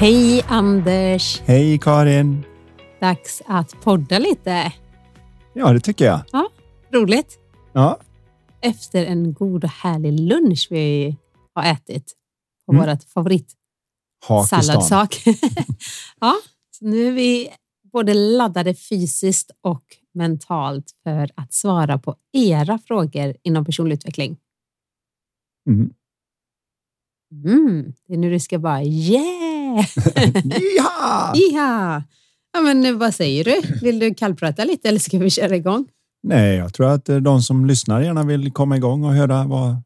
Hej Anders! Hej Karin! Dags att podda lite. Ja, det tycker jag. Ja, roligt. Ja. Efter en god och härlig lunch vi har ätit på mm. vårt favorit salladssak. ja, nu är vi både laddade fysiskt och mentalt för att svara på era frågor inom personlig utveckling. Mm. Mm, det är nu du ska bara yeah! Jiha! Jiha! Ja, men vad säger du? Vill du kallprata lite eller ska vi köra igång? Nej, jag tror att de som lyssnar gärna vill komma igång och höra vad...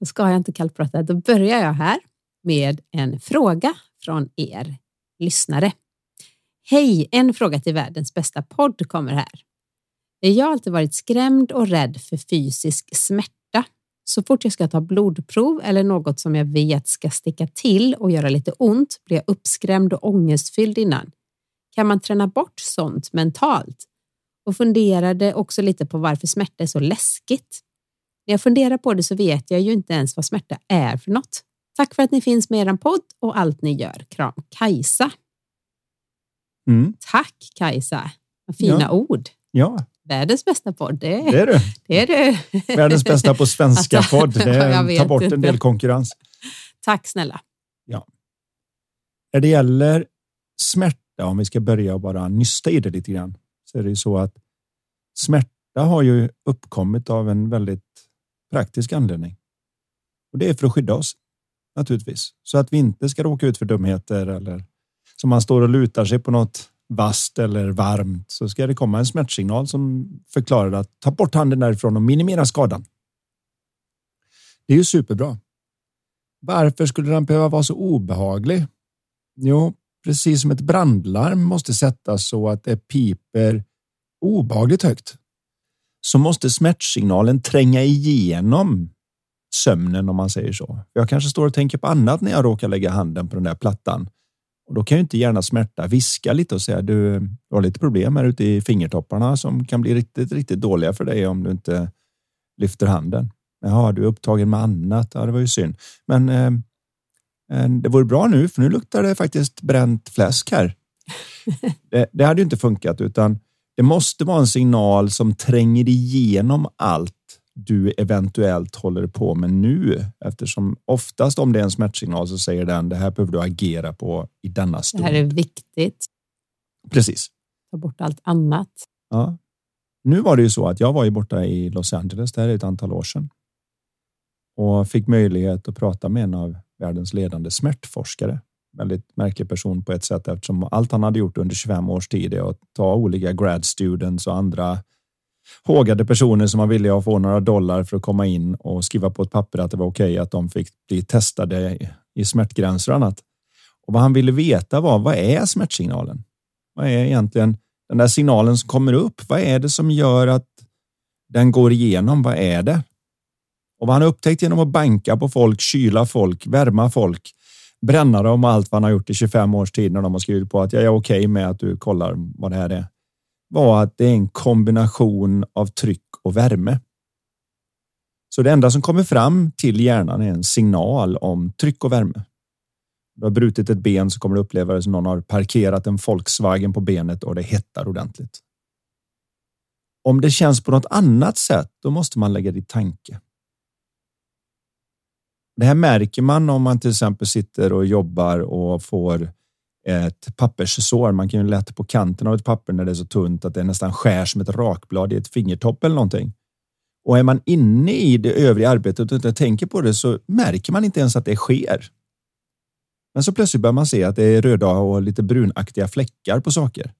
Då ska jag inte kallprata. Då börjar jag här med en fråga från er lyssnare. Hej! En fråga till världens bästa podd kommer här. Jag har alltid varit skrämd och rädd för fysisk smärta så fort jag ska ta blodprov eller något som jag vet ska sticka till och göra lite ont blir jag uppskrämd och ångestfylld innan. Kan man träna bort sånt mentalt? Och funderade också lite på varför smärta är så läskigt. När jag funderar på det så vet jag ju inte ens vad smärta är för något. Tack för att ni finns med er podd och allt ni gör. Kram Kajsa. Mm. Tack Kajsa. Vad fina ja. ord. Ja, Världens bästa podd. Det, det är du. Det är du. Världens bästa på svenska alltså, podd. Det tar bort en del konkurrens. Tack snälla. Ja. När det gäller smärta, om vi ska börja bara nysta i det lite grann, så är det ju så att smärta har ju uppkommit av en väldigt praktisk anledning. Och det är för att skydda oss naturligtvis så att vi inte ska råka ut för dumheter eller som man står och lutar sig på något vasst eller varmt så ska det komma en smärtsignal som förklarar att ta bort handen därifrån och minimera skadan. Det är ju superbra. Varför skulle den behöva vara så obehaglig? Jo, precis som ett brandlarm måste sättas så att det piper obehagligt högt så måste smärtsignalen tränga igenom sömnen om man säger så. Jag kanske står och tänker på annat när jag råkar lägga handen på den där plattan och då kan ju inte gärna smärta viska lite och säga du, du har lite problem här ute i fingertopparna som kan bli riktigt, riktigt dåliga för dig om du inte lyfter handen. Jaha, du är upptagen med annat. Ja, det var ju synd. Men eh, eh det vore bra nu, för nu luktar det faktiskt bränt fläsk här. Det, det hade ju inte funkat, utan det måste vara en signal som tränger igenom allt du eventuellt håller på med nu. Eftersom oftast om det är en smärtsignal så säger den det här behöver du agera på i denna stund. Det här är viktigt. Precis. Ta bort allt annat. Ja. Nu var det ju så att jag var ju borta i Los Angeles, det här är ett antal år sedan. Och fick möjlighet att prata med en av världens ledande smärtforskare. Väldigt märklig person på ett sätt eftersom allt han hade gjort under 25 års tid är att ta olika grad students och andra hågade personer som var villiga att få några dollar för att komma in och skriva på ett papper att det var okej okay att de fick bli testade i smärtgränser och annat. Och vad han ville veta var vad är smärtsignalen? Vad är egentligen den där signalen som kommer upp? Vad är det som gör att den går igenom? Vad är det? Och vad han upptäckt genom att banka på folk, kyla folk, värma folk, bränna dem och allt vad han har gjort i 25 års tid när de har skrivit på att jag är okej okay med att du kollar vad det här är var att det är en kombination av tryck och värme. Så det enda som kommer fram till hjärnan är en signal om tryck och värme. Du har brutit ett ben så kommer du uppleva det som någon har parkerat en Volkswagen på benet och det hettar ordentligt. Om det känns på något annat sätt, då måste man lägga det i tanke. Det här märker man om man till exempel sitter och jobbar och får ett papperssår. Man kan ju lätta på kanten av ett papper när det är så tunt att det nästan skär som ett rakblad i ett fingertopp eller någonting. Och är man inne i det övriga arbetet och inte tänker på det så märker man inte ens att det sker. Men så plötsligt börjar man se att det är röda och lite brunaktiga fläckar på saker.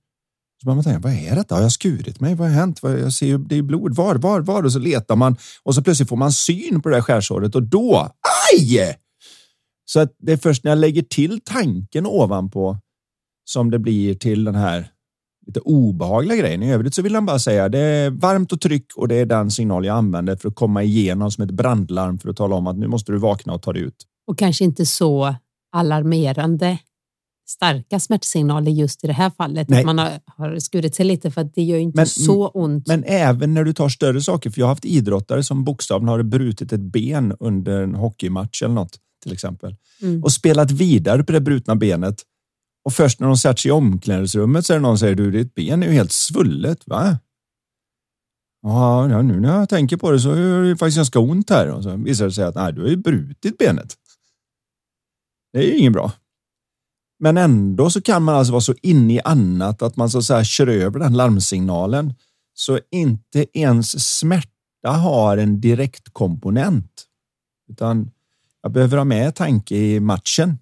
Så börjar man tänka, vad är detta? Har jag skurit mig? Vad har hänt? Jag ser ju, det är blod. Var, var, var? Och så letar man och så plötsligt får man syn på det där skärsåret och då, aj! Så att det är först när jag lägger till tanken ovanpå som det blir till den här lite obehagliga grejen. I övrigt så vill han bara säga det är varmt och tryck och det är den signal jag använder för att komma igenom som ett brandlarm för att tala om att nu måste du vakna och ta dig ut. Och kanske inte så alarmerande starka smärtsignaler just i det här fallet. Nej. Att man har, har skurit sig lite för att det gör inte men, så ont. Men även när du tar större saker, för jag har haft idrottare som bokstavligen har brutit ett ben under en hockeymatch eller något till exempel mm. och spelat vidare på det brutna benet. Och först när de sätter sig i omklädningsrummet så är det någon som säger du, ditt ben är ju helt svullet. Va? Ja, nu när jag tänker på det så är det faktiskt ganska ont här. Och så visar det sig att nej, du har ju brutit benet. Det är ju inget bra. Men ändå så kan man alltså vara så inne i annat att man så att säga kör över den larmsignalen. Så inte ens smärta har en direkt komponent. Utan jag behöver ha med tanke i matchen.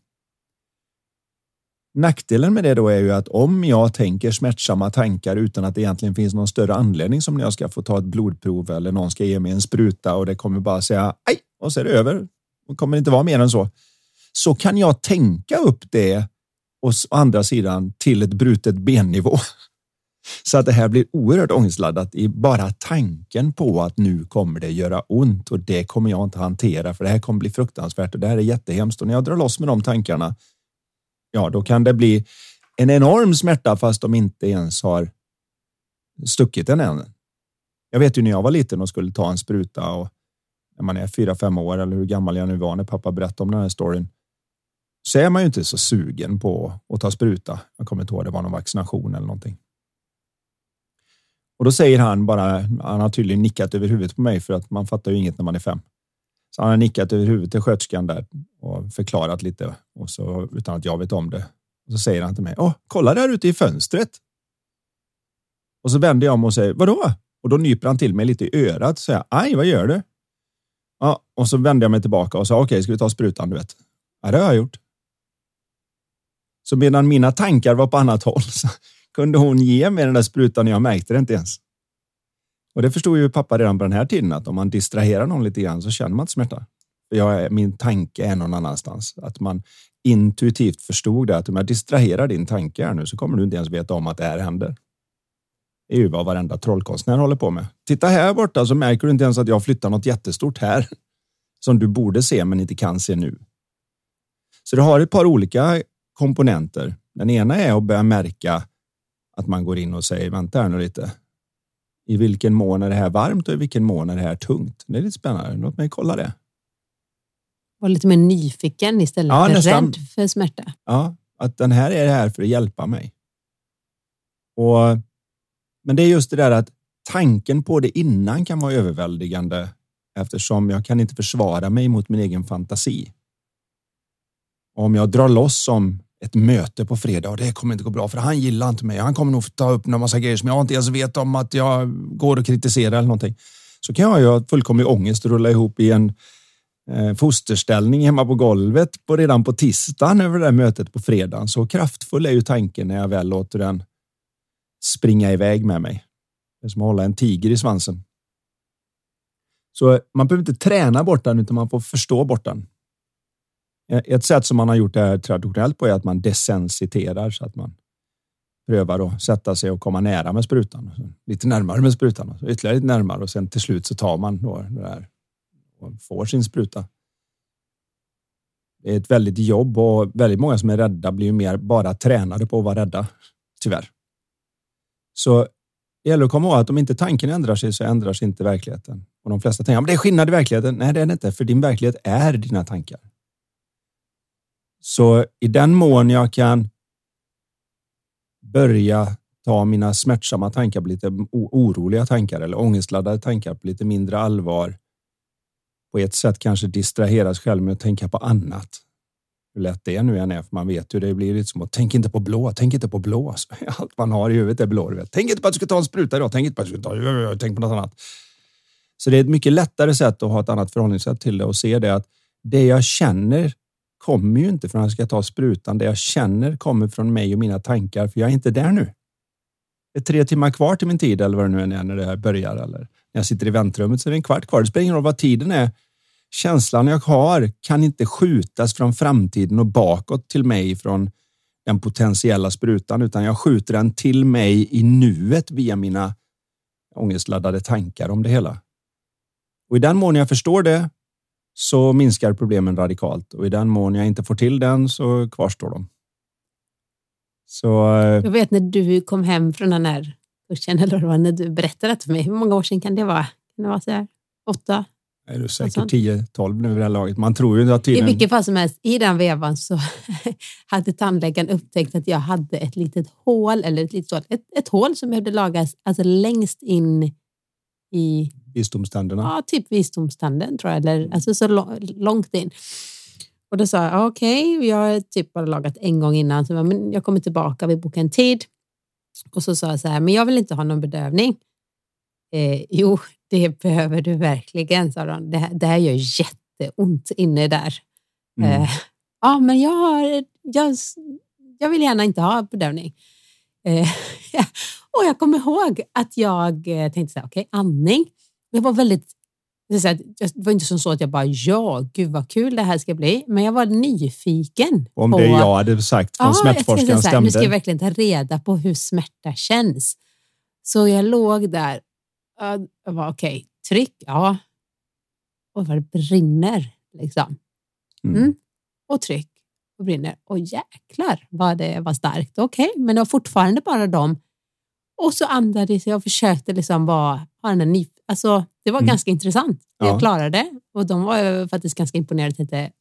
Nackdelen med det då är ju att om jag tänker smärtsamma tankar utan att det egentligen finns någon större anledning som när jag ska få ta ett blodprov eller någon ska ge mig en spruta och det kommer bara säga aj och så är det över. Det kommer inte vara mer än så. Så kan jag tänka upp det och å andra sidan till ett brutet bennivå. Så att det här blir oerhört ångestladdat i bara tanken på att nu kommer det göra ont och det kommer jag inte hantera för det här kommer bli fruktansvärt och det här är jättehemskt. Och när jag drar loss med de tankarna, ja, då kan det bli en enorm smärta fast de inte ens har stuckit den än. Jag vet ju när jag var liten och skulle ta en spruta och när man är fyra, fem år eller hur gammal jag nu var när pappa berättade om den här storyn så är man ju inte så sugen på att ta spruta. Jag kommer inte ihåg, det var någon vaccination eller någonting. Och då säger han bara, han har tydligen nickat över huvudet på mig för att man fattar ju inget när man är fem. Så han har nickat över huvudet till sköterskan där och förklarat lite och så utan att jag vet om det. Och så säger han till mig, åh, kolla där ute i fönstret. Och så vänder jag mig och säger, vadå? Och då nyper han till mig lite i örat och säger, aj, vad gör du? Ja, och så vänder jag mig tillbaka och sa, okej, okay, ska vi ta sprutan, du vet? Ja, det har jag gjort. Så medan mina tankar var på annat håll så kunde hon ge mig den där sprutan och jag märkte det inte ens. Och det förstod ju pappa redan på den här tiden att om man distraherar någon lite grann så känner man inte smärta. Jag, min tanke är någon annanstans. Att man intuitivt förstod det att om jag distraherar din tanke här nu så kommer du inte ens veta om att det här händer. Det är ju vad varenda trollkonstnär håller på med. Titta här borta så märker du inte ens att jag flyttar något jättestort här som du borde se men inte kan se nu. Så du har ett par olika komponenter. Den ena är att börja märka att man går in och säger vänta här nu lite. I vilken mån är det här varmt och i vilken mån är det här tungt? Det är lite spännande. Låt mig kolla det. Var lite mer nyfiken istället ja, för nästan. rädd för smärta. Ja, att den här är här för att hjälpa mig. Och, men det är just det där att tanken på det innan kan vara överväldigande eftersom jag kan inte försvara mig mot min egen fantasi. Om jag drar loss om ett möte på fredag och det kommer inte gå bra för han gillar inte mig. Han kommer nog ta upp några massa grejer som jag inte ens vet om att jag går och kritiserar eller någonting. Så kan jag ju ha fullkomlig ångest och rulla ihop i en eh, fosterställning hemma på golvet på, redan på tisdagen över det där mötet på fredagen. Så kraftfull är ju tanken när jag väl låter den springa iväg med mig. Det är som att hålla en tiger i svansen. Så man behöver inte träna bort den utan man får förstå bort den. Eh, ett sätt som man har gjort det här traditionellt på är att man desensiterar så att man prövar att sätta sig och komma nära med sprutan. Lite närmare med sprutan, och ytterligare lite närmare och sen till slut så tar man då det där och får sin spruta. Det är ett väldigt jobb och väldigt många som är rädda blir ju mer bara tränade på att vara rädda. Tyvärr. Så det gäller att komma ihåg att om inte tanken ändrar sig så ändrar sig inte verkligheten. Och de flesta tänker att det är skillnad i verkligheten. Nej, det är det inte, för din verklighet är dina tankar. Så i den mån jag kan börja ta mina smärtsamma tankar på lite oroliga tankar eller ångestladdade tankar på lite mindre allvar. På ett sätt kanske distraheras själv med att tänka på annat. Hur lätt det nu än är, för man vet ju det blir lite som att tänk inte på blå, tänk inte på blå. Allt man har i huvudet är blå. Vet. Tänk inte på att du ska ta en spruta idag, tänk inte på att du ska ta, tänk på något annat. Så det är ett mycket lättare sätt att ha ett annat förhållningssätt till det och se det att det jag känner kommer ju inte från att jag ska ta sprutan. Det jag känner kommer från mig och mina tankar, för jag är inte där nu. Det är tre timmar kvar till min tid eller vad det nu är när det här börjar. Eller när jag sitter i väntrummet så är det en kvart kvar. Det spelar ingen roll vad tiden är. känslan jag har kan inte skjutas från framtiden och bakåt till mig från den potentiella sprutan, utan jag skjuter den till mig i nuet via mina ångestladdade tankar om det hela. Och i den mån jag förstår det så minskar problemen radikalt och i den mån jag inte får till den så kvarstår de. Så. Eh, jag vet när du kom hem från den här kursen, eller när du berättade för mig. Hur många år sedan kan det vara? Kan det vara så här, åtta? Är du säkert 10-12 nu vid det här laget. Man tror ju att tydligen... I vilket fall som helst, i den vevan så hade tandläkaren upptäckt att jag hade ett litet hål, eller ett litet hål, ett, ett hål som behövde lagas alltså längst in i... Visdomständerna? Ja, typ visdomstanden tror jag, eller alltså så långt in. Och då sa jag okej, okay, jag har typ bara lagat en gång innan, så jag, men jag kommer tillbaka, vi bokar en tid. Och så sa jag så här, men jag vill inte ha någon bedövning. Eh, jo, det behöver du verkligen, sa de. Det, det här gör jätteont inne där. Mm. Eh, ja, men jag, har, jag, jag vill gärna inte ha bedövning. Eh, och jag kommer ihåg att jag eh, tänkte så här, okej, okay, andning. Jag var väldigt det var inte som så att jag bara, ja, gud vad kul det här ska bli. Men jag var nyfiken. Om på, det jag hade sagt från ja, smärtforskaren stämde. Nu ska jag verkligen ta reda på hur smärta känns. Så jag låg där. Jag var okej, okay, tryck, ja. Och vad det brinner liksom. Mm. Mm. Och tryck och brinner. Och jäklar vad det var starkt. Okej, okay, men det var fortfarande bara dem. Och så andades jag och försökte liksom bara ha den där Alltså, det var mm. ganska intressant. Ja. Jag klarade och de var faktiskt ganska imponerade. Tänkte,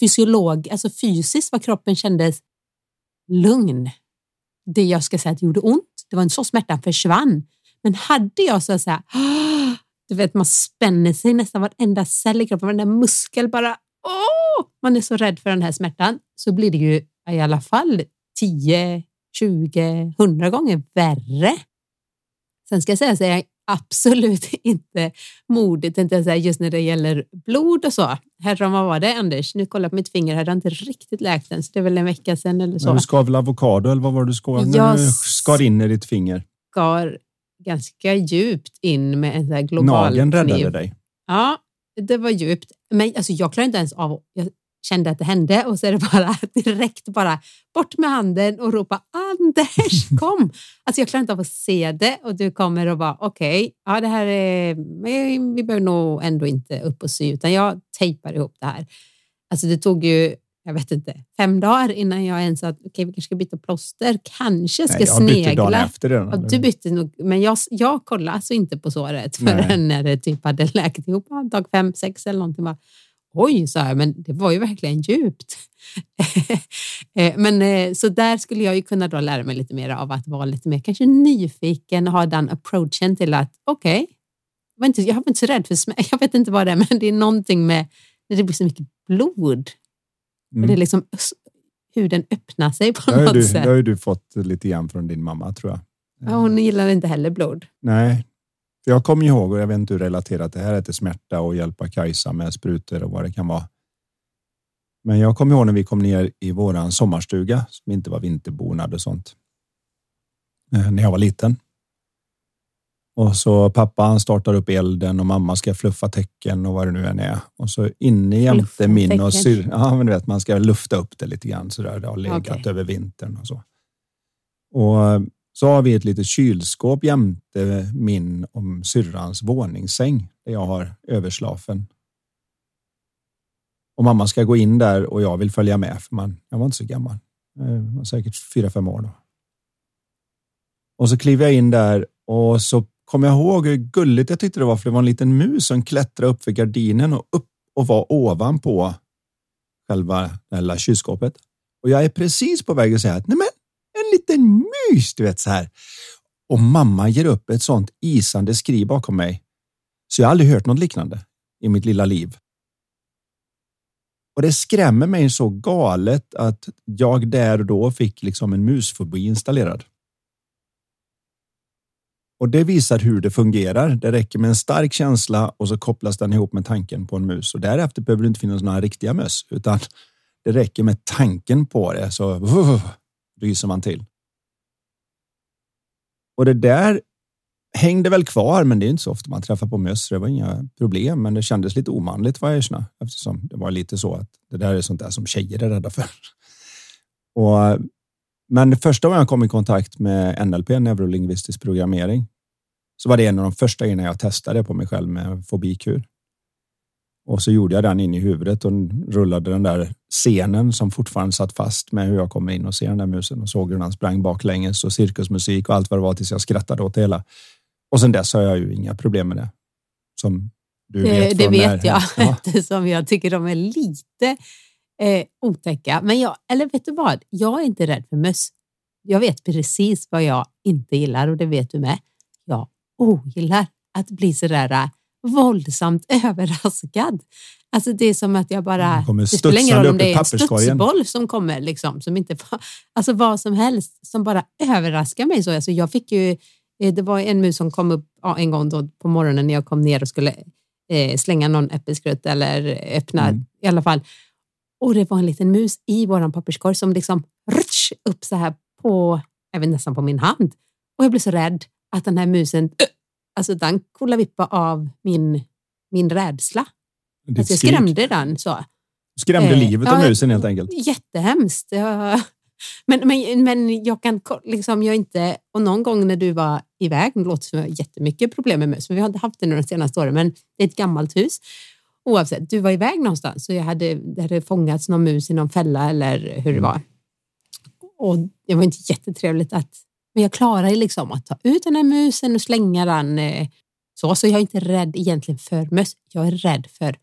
fysiolog, alltså fysiskt vad kroppen kändes lugn. Det jag ska säga att det gjorde ont. Det var inte så smärtan försvann. Men hade jag så att säga, du vet man spänner sig nästan varenda cell i kroppen, varenda muskel bara, åh, man är så rädd för den här smärtan, så blir det ju i alla fall 10, 20, 100 gånger värre. Sen ska jag säga så jag absolut inte modigt, inte säga, just när det gäller blod och så. Herran, vad var det Anders? Nu kollar jag på mitt finger här, det har inte riktigt läkt än, så det är väl en vecka sedan eller så. Men du skar väl avokado eller vad var det du skar? När du skar in i ditt finger? skar ganska djupt in med en sån här global Nageln räddade kniv. dig? Ja, det var djupt. Men alltså, jag klarade inte ens av jag kände att det hände och så är det bara direkt bara bort med handen och ropa Anders kom. alltså jag klarar inte av att se det och du kommer och bara okej, okay, ja det här är, vi behöver nog ändå inte upp och sy utan jag tejpar ihop det här. Alltså det tog ju jag vet inte, fem dagar innan jag ens sa att okay, vi kanske ska byta plåster, kanske ska Nej, jag snegla. Bytte dagen efter det. Ja, du bytte nog, men jag, jag kollade alltså inte på såret förrän när det typ hade läkt ihop, dag fem, sex eller någonting. Bara, Oj, sa jag, men det var ju verkligen djupt. Eh, men eh, så där skulle jag ju kunna då lära mig lite mer av att vara lite mer kanske nyfiken och ha den approachen till att okej, okay, jag var inte så rädd för smärta. Jag vet inte vad det är, men det är någonting med när det blir så mycket blod. Mm. Det är liksom huden öppnar sig på något du, sätt. Det har du fått lite grann från din mamma tror jag. Ja, hon gillar inte heller blod. Nej, jag kommer ihåg, och jag vet inte hur relaterat det här är till smärta och hjälpa Kajsa med sprutor och vad det kan vara. Men jag kommer ihåg när vi kom ner i våran sommarstuga som inte var vinterbonad och sånt. Eh, när jag var liten. Och så pappa han startar upp elden och mamma ska fluffa täcken och vad det nu än är. Och så inne jämte min och syr, ja men du vet man ska lufta upp det lite grann så där det har legat okay. över vintern och så. Och så har vi ett litet kylskåp jämte min om syrrans våningssäng där jag har överslafen. Och mamma ska gå in där och jag vill följa med för man, jag var inte så gammal. Eh, jag var säkert fyra, fem år då. Och så kliver jag in där och så kommer jag ihåg hur gulligt jag tyckte det var för det var en liten mus som klättrade upp för gardinen och upp och var ovanpå själva det lilla kylskåpet. Och jag är precis på väg att säga att nej men liten mys, du vet så här. Och mamma ger upp ett sånt isande skri bakom mig. Så jag har aldrig hört något liknande i mitt lilla liv. Och det skrämmer mig så galet att jag där och då fick liksom en musfobi installerad. Och det visar hur det fungerar. Det räcker med en stark känsla och så kopplas den ihop med tanken på en mus och därefter behöver det inte finnas några riktiga möss utan det räcker med tanken på det så ryser man till. Och det där hängde väl kvar, men det är inte så ofta man träffar på möss. Det var inga problem, men det kändes lite omanligt får jag erkänna, eftersom det var lite så att det där är sånt där som tjejer är rädda för. Och, men det första gången jag kom i kontakt med NLP, neurolingvistisk programmering, så var det en av de första grejerna jag testade på mig själv med fobikur. Och så gjorde jag den in i huvudet och rullade den där scenen som fortfarande satt fast med hur jag kommer in och ser den där musen och såg hur han sprang baklänges och cirkusmusik och allt vad det var tills jag skrattade åt det hela. Och sen dess har jag ju inga problem med det. Som du vet. Det, det vet jag, ja. eftersom jag tycker de är lite eh, otäcka. Men jag, eller vet du vad? Jag är inte rädd för möss. Jag vet precis vad jag inte gillar och det vet du med. Jag ogillar att bli sådär våldsamt överraskad. Alltså det är som att jag bara... Det spelar ingen roll om det är en studsboll som kommer, liksom, som inte, alltså vad som helst som bara överraskar mig. Så. Alltså jag fick ju, eh, det var en mus som kom upp en gång då på morgonen när jag kom ner och skulle eh, slänga någon äppelskrutt eller öppna mm. i alla fall. Och det var en liten mus i våran papperskorg som liksom rutsch, upp så här på, även nästan på min hand. Och jag blev så rädd att den här musen alltså den kollade av min, min rädsla. Alltså jag skrämde den så. Skrämde eh, livet av ja, musen helt enkelt? Jättehemskt. Ja. Men, men, men jag kan liksom, jag inte, och någon gång när du var iväg, det låter som jättemycket problem med mus, men vi har inte haft det de senaste åren, men det är ett gammalt hus. Oavsett, du var iväg någonstans och jag hade, det hade fångats någon mus i någon fälla eller hur det mm. var. Och det var inte jättetrevligt att men jag klarar liksom att ta ut den här musen och slänga den. Eh, så, så jag är inte rädd egentligen för möss. Jag är rädd för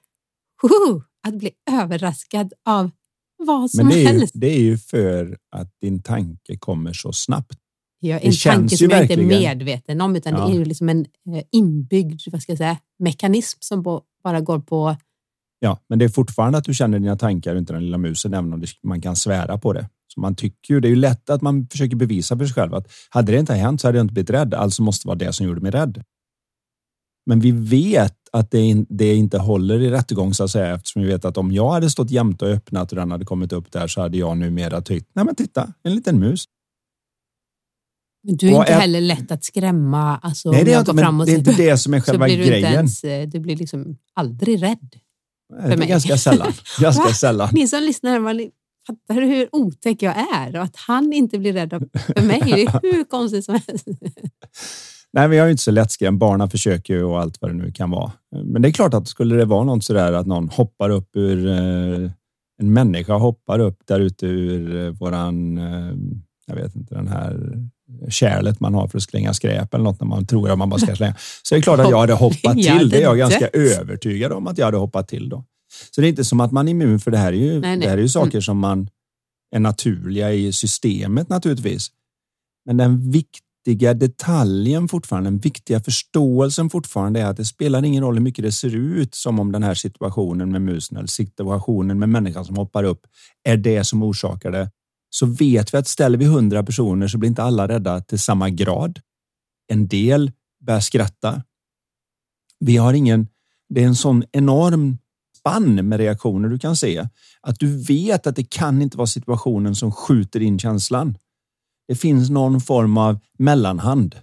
uh, att bli överraskad av vad som Men det är, helst. Ju, det är ju för att din tanke kommer så snabbt. Ja, en det tanke som jag inte är medveten om, utan ja. det är ju liksom en eh, inbyggd vad ska jag säga, mekanism som bara går på... Ja, men det är fortfarande att du känner dina tankar, inte den lilla musen, även om man kan svära på det. Så man tycker ju, det är ju lätt att man försöker bevisa för sig själv att hade det inte hänt så hade jag inte blivit rädd. Alltså måste det vara det som gjorde mig rädd. Men vi vet att det, det inte håller i rättegång så att säga eftersom vi vet att om jag hade stått jämte och öppnat och den hade kommit upp där så hade jag numera tyckt, nej men titta, en liten mus. Men du är inte heller lätt att skrämma. Alltså, nej, det är, inte, men det är inte det som är själva grejen. Ens, eh, du blir liksom aldrig rädd. För mig. Ganska sällan. Ganska sällan. Ni som lyssnar, Fattar du hur otäck jag är? Och att han inte blir rädd för mig, det är hur konstigt som helst. Nej, men jag är inte så lättskrämd. Barnen försöker ju och allt vad det nu kan vara. Men det är klart att skulle det vara något sådär att någon hoppar upp ur eh, en människa hoppar upp där ute ur eh, våran, eh, jag vet inte, den här kärlet man har för att slänga skräp eller något när man tror att man bara ska slänga. Så det är klart att jag hade hoppat till. Det är jag ganska övertygad om att jag hade hoppat till då. Så det är inte som att man är immun för det här är ju, nej, nej. Det här är ju saker mm. som man är naturliga i systemet naturligtvis. Men den viktiga detaljen fortfarande, den viktiga förståelsen fortfarande är att det spelar ingen roll hur mycket det ser ut som om den här situationen med musen eller situationen med människan som hoppar upp är det som orsakar det. Så vet vi att ställer vi hundra personer så blir inte alla rädda till samma grad. En del börjar skratta. Vi har ingen, det är en sån enorm spann med reaktioner du kan se. Att du vet att det kan inte vara situationen som skjuter in känslan. Det finns någon form av mellanhand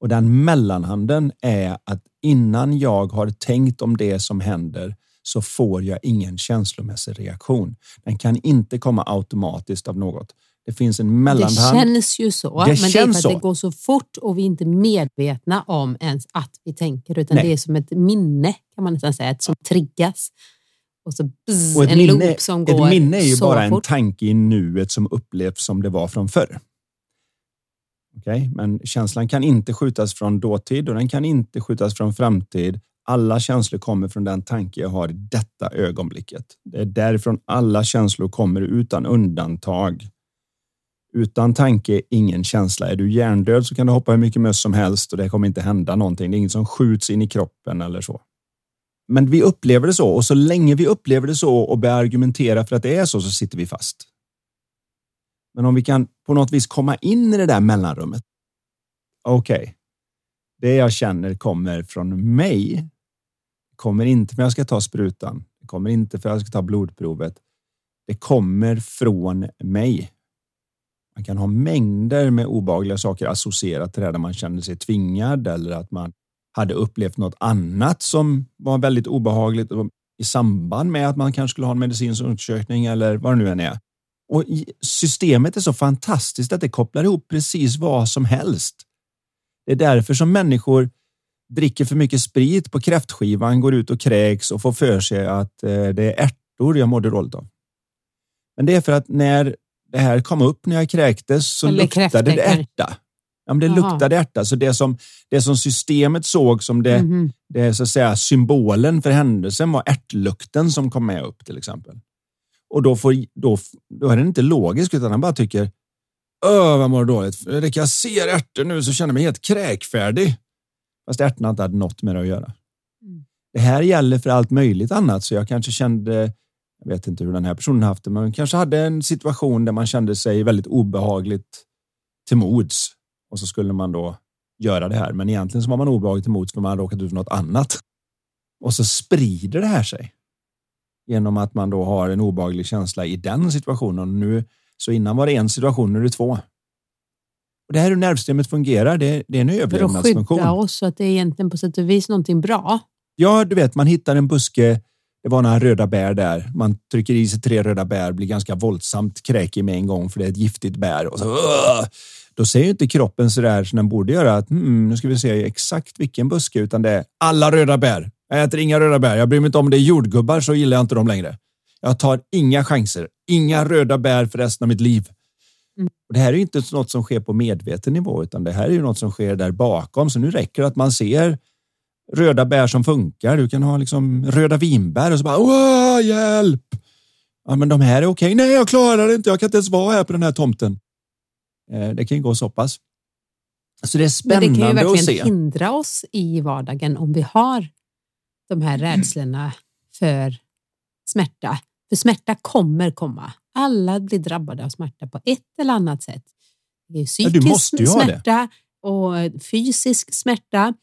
och den mellanhanden är att innan jag har tänkt om det som händer så får jag ingen känslomässig reaktion. Den kan inte komma automatiskt av något. Det finns en mellanhand. Det känns ju så, det men det är för att så. det går så fort och vi är inte medvetna om ens att vi tänker, utan Nej. det är som ett minne kan man nästan säga, som triggas. Och så bzz, och ett en minne, loop som går Ett minne är ju bara en tanke i nuet som upplevs som det var från förr. Okay? Men känslan kan inte skjutas från dåtid och den kan inte skjutas från framtid. Alla känslor kommer från den tanke jag har i detta ögonblicket. Det är därifrån alla känslor kommer utan undantag. Utan tanke, ingen känsla. Är du hjärndöd så kan du hoppa hur mycket möss som helst och det kommer inte hända någonting. Det är inget som skjuts in i kroppen eller så. Men vi upplever det så och så länge vi upplever det så och börjar argumentera för att det är så, så sitter vi fast. Men om vi kan på något vis komma in i det där mellanrummet. Okej, okay. det jag känner kommer från mig. Kommer inte för att jag ska ta sprutan. Det kommer inte för att jag ska ta blodprovet. Det kommer från mig. Man kan ha mängder med obehagliga saker associerat till det där man känner sig tvingad eller att man hade upplevt något annat som var väldigt obehagligt i samband med att man kanske skulle ha en medicinsk undersökning eller vad det nu än är. Och systemet är så fantastiskt att det kopplar ihop precis vad som helst. Det är därför som människor dricker för mycket sprit på kräftskivan, går ut och kräks och får för sig att eh, det är ärtor jag mådde dåligt av. Men det är för att när det här kom upp när jag kräktes så Eller luktade det ärta. Ja, men det Aha. luktade ärta. Så det som, det som systemet såg som det, mm. det så att säga, symbolen för händelsen var ärtlukten som kom med upp till exempel. Och då, får, då, då är den inte logisk utan han bara tycker Öh, vad mår dåligt. Fredrik, jag ser ärtor nu så känner jag mig helt kräkfärdig. Fast ärtorna inte hade något med det att göra. Mm. Det här gäller för allt möjligt annat, så jag kanske kände, jag vet inte hur den här personen haft det, men kanske hade en situation där man kände sig väldigt obehagligt till mods och så skulle man då göra det här. Men egentligen så var man obehagligt mods för man hade råkat ut för något annat. Och så sprider det här sig genom att man då har en obehaglig känsla i den situationen. Nu, så innan var det en situation, nu är det två. Och det här är hur nervsystemet fungerar. Det, det är en överlevnadsfunktion. För att skydda oss, så att det är egentligen på sätt och vis någonting bra. Ja, du vet, man hittar en buske. Det var några röda bär där. Man trycker i sig tre röda bär, blir ganska våldsamt kräkig med en gång för det är ett giftigt bär. Och så, uh, då säger inte kroppen så där som den borde göra att hmm, nu ska vi se exakt vilken buske, utan det är alla röda bär. Jag äter inga röda bär. Jag bryr mig inte om det är jordgubbar så gillar jag inte dem längre. Jag tar inga chanser. Inga röda bär för resten av mitt liv. Mm. Och det här är inte något som sker på medveten nivå, utan det här är ju något som sker där bakom. Så nu räcker det att man ser röda bär som funkar. Du kan ha liksom röda vinbär och så bara Åh, hjälp! Ja, men de här är okej. Nej, jag klarar det inte. Jag kan inte ens vara här på den här tomten. Eh, det kan ju gå så pass. Så det är spännande att se. Men det kan ju verkligen hindra oss i vardagen om vi har de här rädslorna för smärta. För smärta kommer komma. Alla blir drabbade av smärta på ett eller annat sätt. Det är psykisk ja, smärta och fysisk smärta.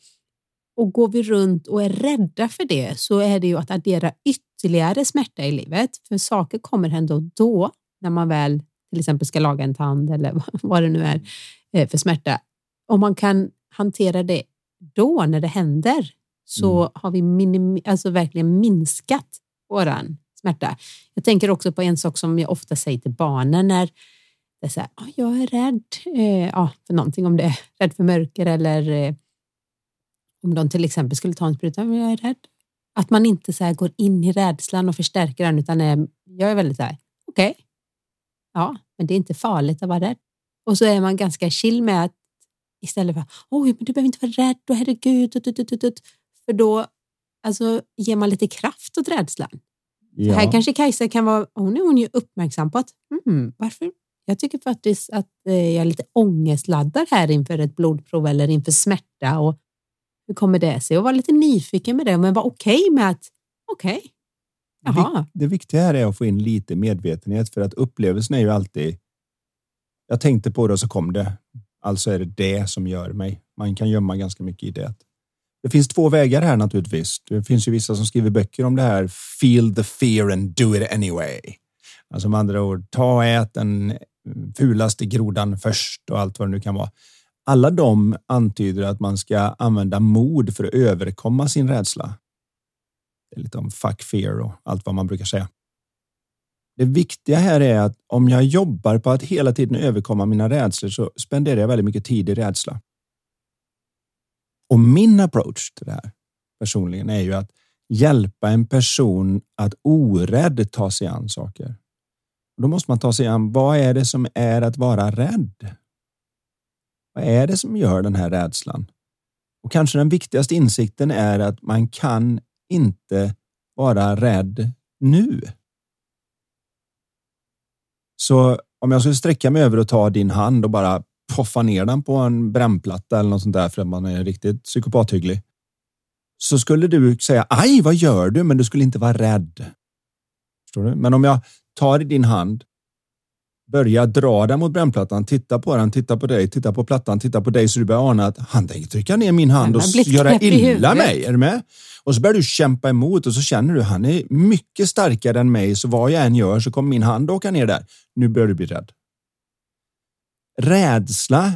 Och går vi runt och är rädda för det så är det ju att addera ytterligare smärta i livet. För saker kommer ändå då när man väl till exempel ska laga en tand eller vad det nu är eh, för smärta. Om man kan hantera det då när det händer så mm. har vi minim, alltså verkligen minskat våran smärta. Jag tänker också på en sak som jag ofta säger till barnen när det är så här, oh, jag är rädd eh, ja, för någonting, om det är rädd för mörker eller eh, om de till exempel skulle ta en spruta, men jag är rädd. Att man inte så går in i rädslan och förstärker den utan är, jag är väldigt så här, okej, okay. Ja, men det är inte farligt att vara rädd. Och så är man ganska chill med att istället för, oj, men du behöver inte vara rädd och herregud, ut, ut, ut, ut. för då alltså, ger man lite kraft åt rädslan. Ja. här kanske Kajsa kan vara, hon är hon ju uppmärksam på att, mm, varför? Jag tycker faktiskt att eh, jag är lite ångestladdad här inför ett blodprov eller inför smärta och hur kommer det sig? Och vara lite nyfiken med det, men vara okej okay med att, okej, okay, Jaha. Det viktiga här är att få in lite medvetenhet för att upplevelsen är ju alltid. Jag tänkte på det och så kom det. Alltså är det det som gör mig. Man kan gömma ganska mycket i det. Det finns två vägar här naturligtvis. Det finns ju vissa som skriver böcker om det här. Feel the fear and do it anyway. Alltså med andra ord, ta och ät den fulaste grodan först och allt vad det nu kan vara. Alla de antyder att man ska använda mod för att överkomma sin rädsla. Det är lite om fuck fear och allt vad man brukar säga. Det viktiga här är att om jag jobbar på att hela tiden överkomma mina rädslor så spenderar jag väldigt mycket tid i rädsla. Och min approach till det här personligen är ju att hjälpa en person att orädd ta sig an saker. Då måste man ta sig an vad är det som är att vara rädd? Vad är det som gör den här rädslan? Och kanske den viktigaste insikten är att man kan inte vara rädd nu. Så om jag skulle sträcka mig över och ta din hand och bara poffa ner den på en brännplatta eller något sånt där för att man är riktigt psykopathygglig. Så skulle du säga aj, vad gör du? Men du skulle inte vara rädd. Förstår du? Men om jag tar i din hand börja dra den mot brännplattan, titta på den, titta på dig, titta på plattan, titta på dig så du börjar ana att han tänker trycka ner min hand och göra illa mig. Är du med? Och så börjar du kämpa emot och så känner du att han är mycket starkare än mig så vad jag än gör så kommer min hand åka ner där. Nu börjar du bli rädd. rädsla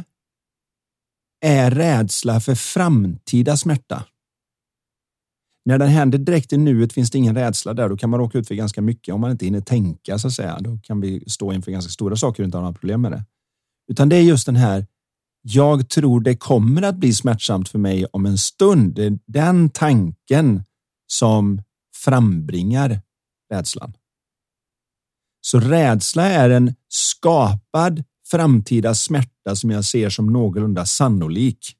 är rädsla för framtida smärta. När den händer direkt i nuet finns det ingen rädsla där. Då kan man råka ut för ganska mycket om man inte hinner tänka så att säga. Då kan vi stå inför ganska stora saker och inte ha några problem med det. Utan det är just den här. Jag tror det kommer att bli smärtsamt för mig om en stund. Det är den tanken som frambringar rädslan. Så rädsla är en skapad framtida smärta som jag ser som någorlunda sannolik.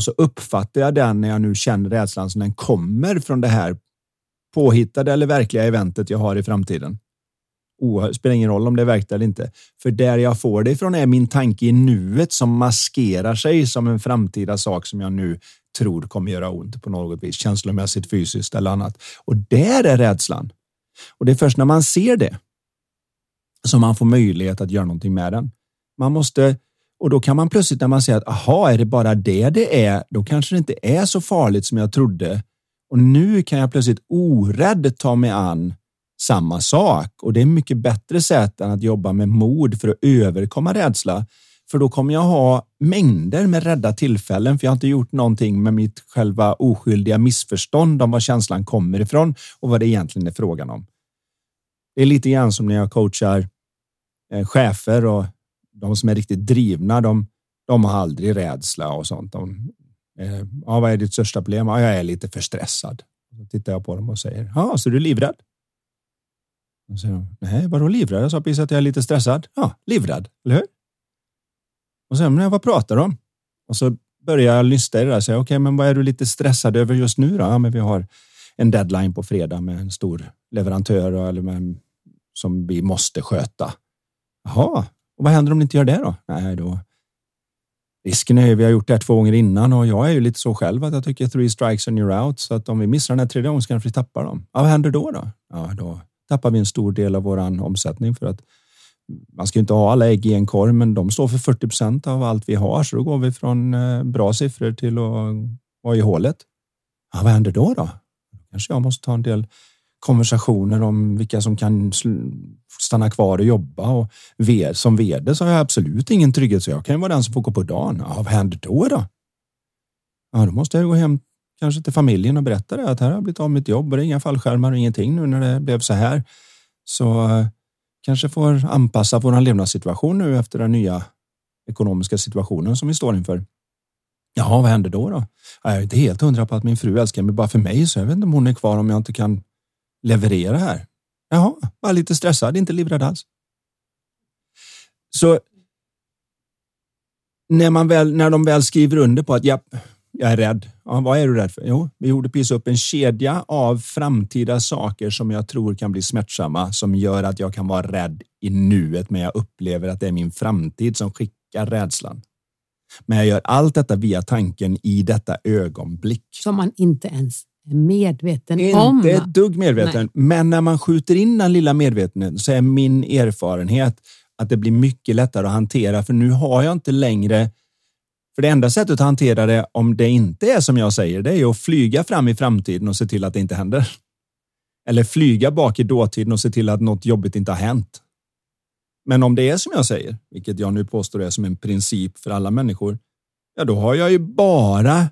Och så uppfattar jag den när jag nu känner rädslan som den kommer från det här påhittade eller verkliga eventet jag har i framtiden. Oh, spelar ingen roll om det är verkligt eller inte. För där jag får det ifrån är min tanke i nuet som maskerar sig som en framtida sak som jag nu tror kommer göra ont på något vis, känslomässigt, fysiskt eller annat. Och där är rädslan. Och det är först när man ser det som man får möjlighet att göra någonting med den. Man måste och då kan man plötsligt när man säger att aha, är det bara det det är? Då kanske det inte är så farligt som jag trodde. Och nu kan jag plötsligt orädd ta mig an samma sak och det är mycket bättre sätt än att jobba med mod för att överkomma rädsla. För då kommer jag ha mängder med rädda tillfällen för jag har inte gjort någonting med mitt själva oskyldiga missförstånd om var känslan kommer ifrån och vad det egentligen är frågan om. Det är lite grann som när jag coachar eh, chefer och de som är riktigt drivna, de, de har aldrig rädsla och sånt. De, eh, ja, vad är ditt största problem? Ja, jag är lite för stressad. Då tittar jag på dem och säger, ja, så du är livrädd? Då säger nej, vadå livrädd? Jag sa precis att jag är lite stressad. Ja, livrädd, eller hur? Och sen, men vad pratar de om? Och så börjar jag lyssna i det där och säga, okej, okay, men vad är du lite stressad över just nu då? Ja, men vi har en deadline på fredag med en stor leverantör eller med, som vi måste sköta. Jaha, och vad händer om ni inte gör det då? Nej, då. Risken är ju, vi har gjort det här två gånger innan och jag är ju lite så själv att jag tycker three strikes and you're out. Så att om vi missar den här tredje gången så kanske vi tappar dem. Ja, vad händer då då? Ja, då tappar vi en stor del av våran omsättning för att man ska inte ha alla ägg i en korg, men de står för 40 procent av allt vi har. Så då går vi från eh, bra siffror till att vara i hålet. Ja, vad händer då då? Kanske jag måste ta en del konversationer om vilka som kan stanna kvar och jobba och som vd så har jag absolut ingen trygghet så jag kan ju vara den som får gå på dagen. Ja, vad händer då då? Ja, då måste jag gå hem kanske till familjen och berätta det att här har jag blivit av mitt jobb och det är inga fallskärmar och ingenting nu när det blev så här. Så eh, kanske får anpassa vår levnadssituation nu efter den nya ekonomiska situationen som vi står inför. Jaha, vad händer då? då? Jag är inte helt hundra på att min fru älskar mig bara för mig, så jag vet inte om hon är kvar om jag inte kan leverera här. Jaha, var lite stressad, inte livrädd alls. Så när, man väl, när de väl skriver under på att ja, jag är rädd. Ja, vad är du rädd för? Jo, vi gjorde precis upp en kedja av framtida saker som jag tror kan bli smärtsamma som gör att jag kan vara rädd i nuet, men jag upplever att det är min framtid som skickar rädslan. Men jag gör allt detta via tanken i detta ögonblick. Som man inte ens medveten inte om. Inte ett dugg medveten. Nej. Men när man skjuter in den lilla medvetenheten så är min erfarenhet att det blir mycket lättare att hantera. För nu har jag inte längre för det enda sättet att hantera det om det inte är som jag säger, det är att flyga fram i framtiden och se till att det inte händer. Eller flyga bak i dåtiden och se till att något jobbigt inte har hänt. Men om det är som jag säger, vilket jag nu påstår är som en princip för alla människor, ja, då har jag ju bara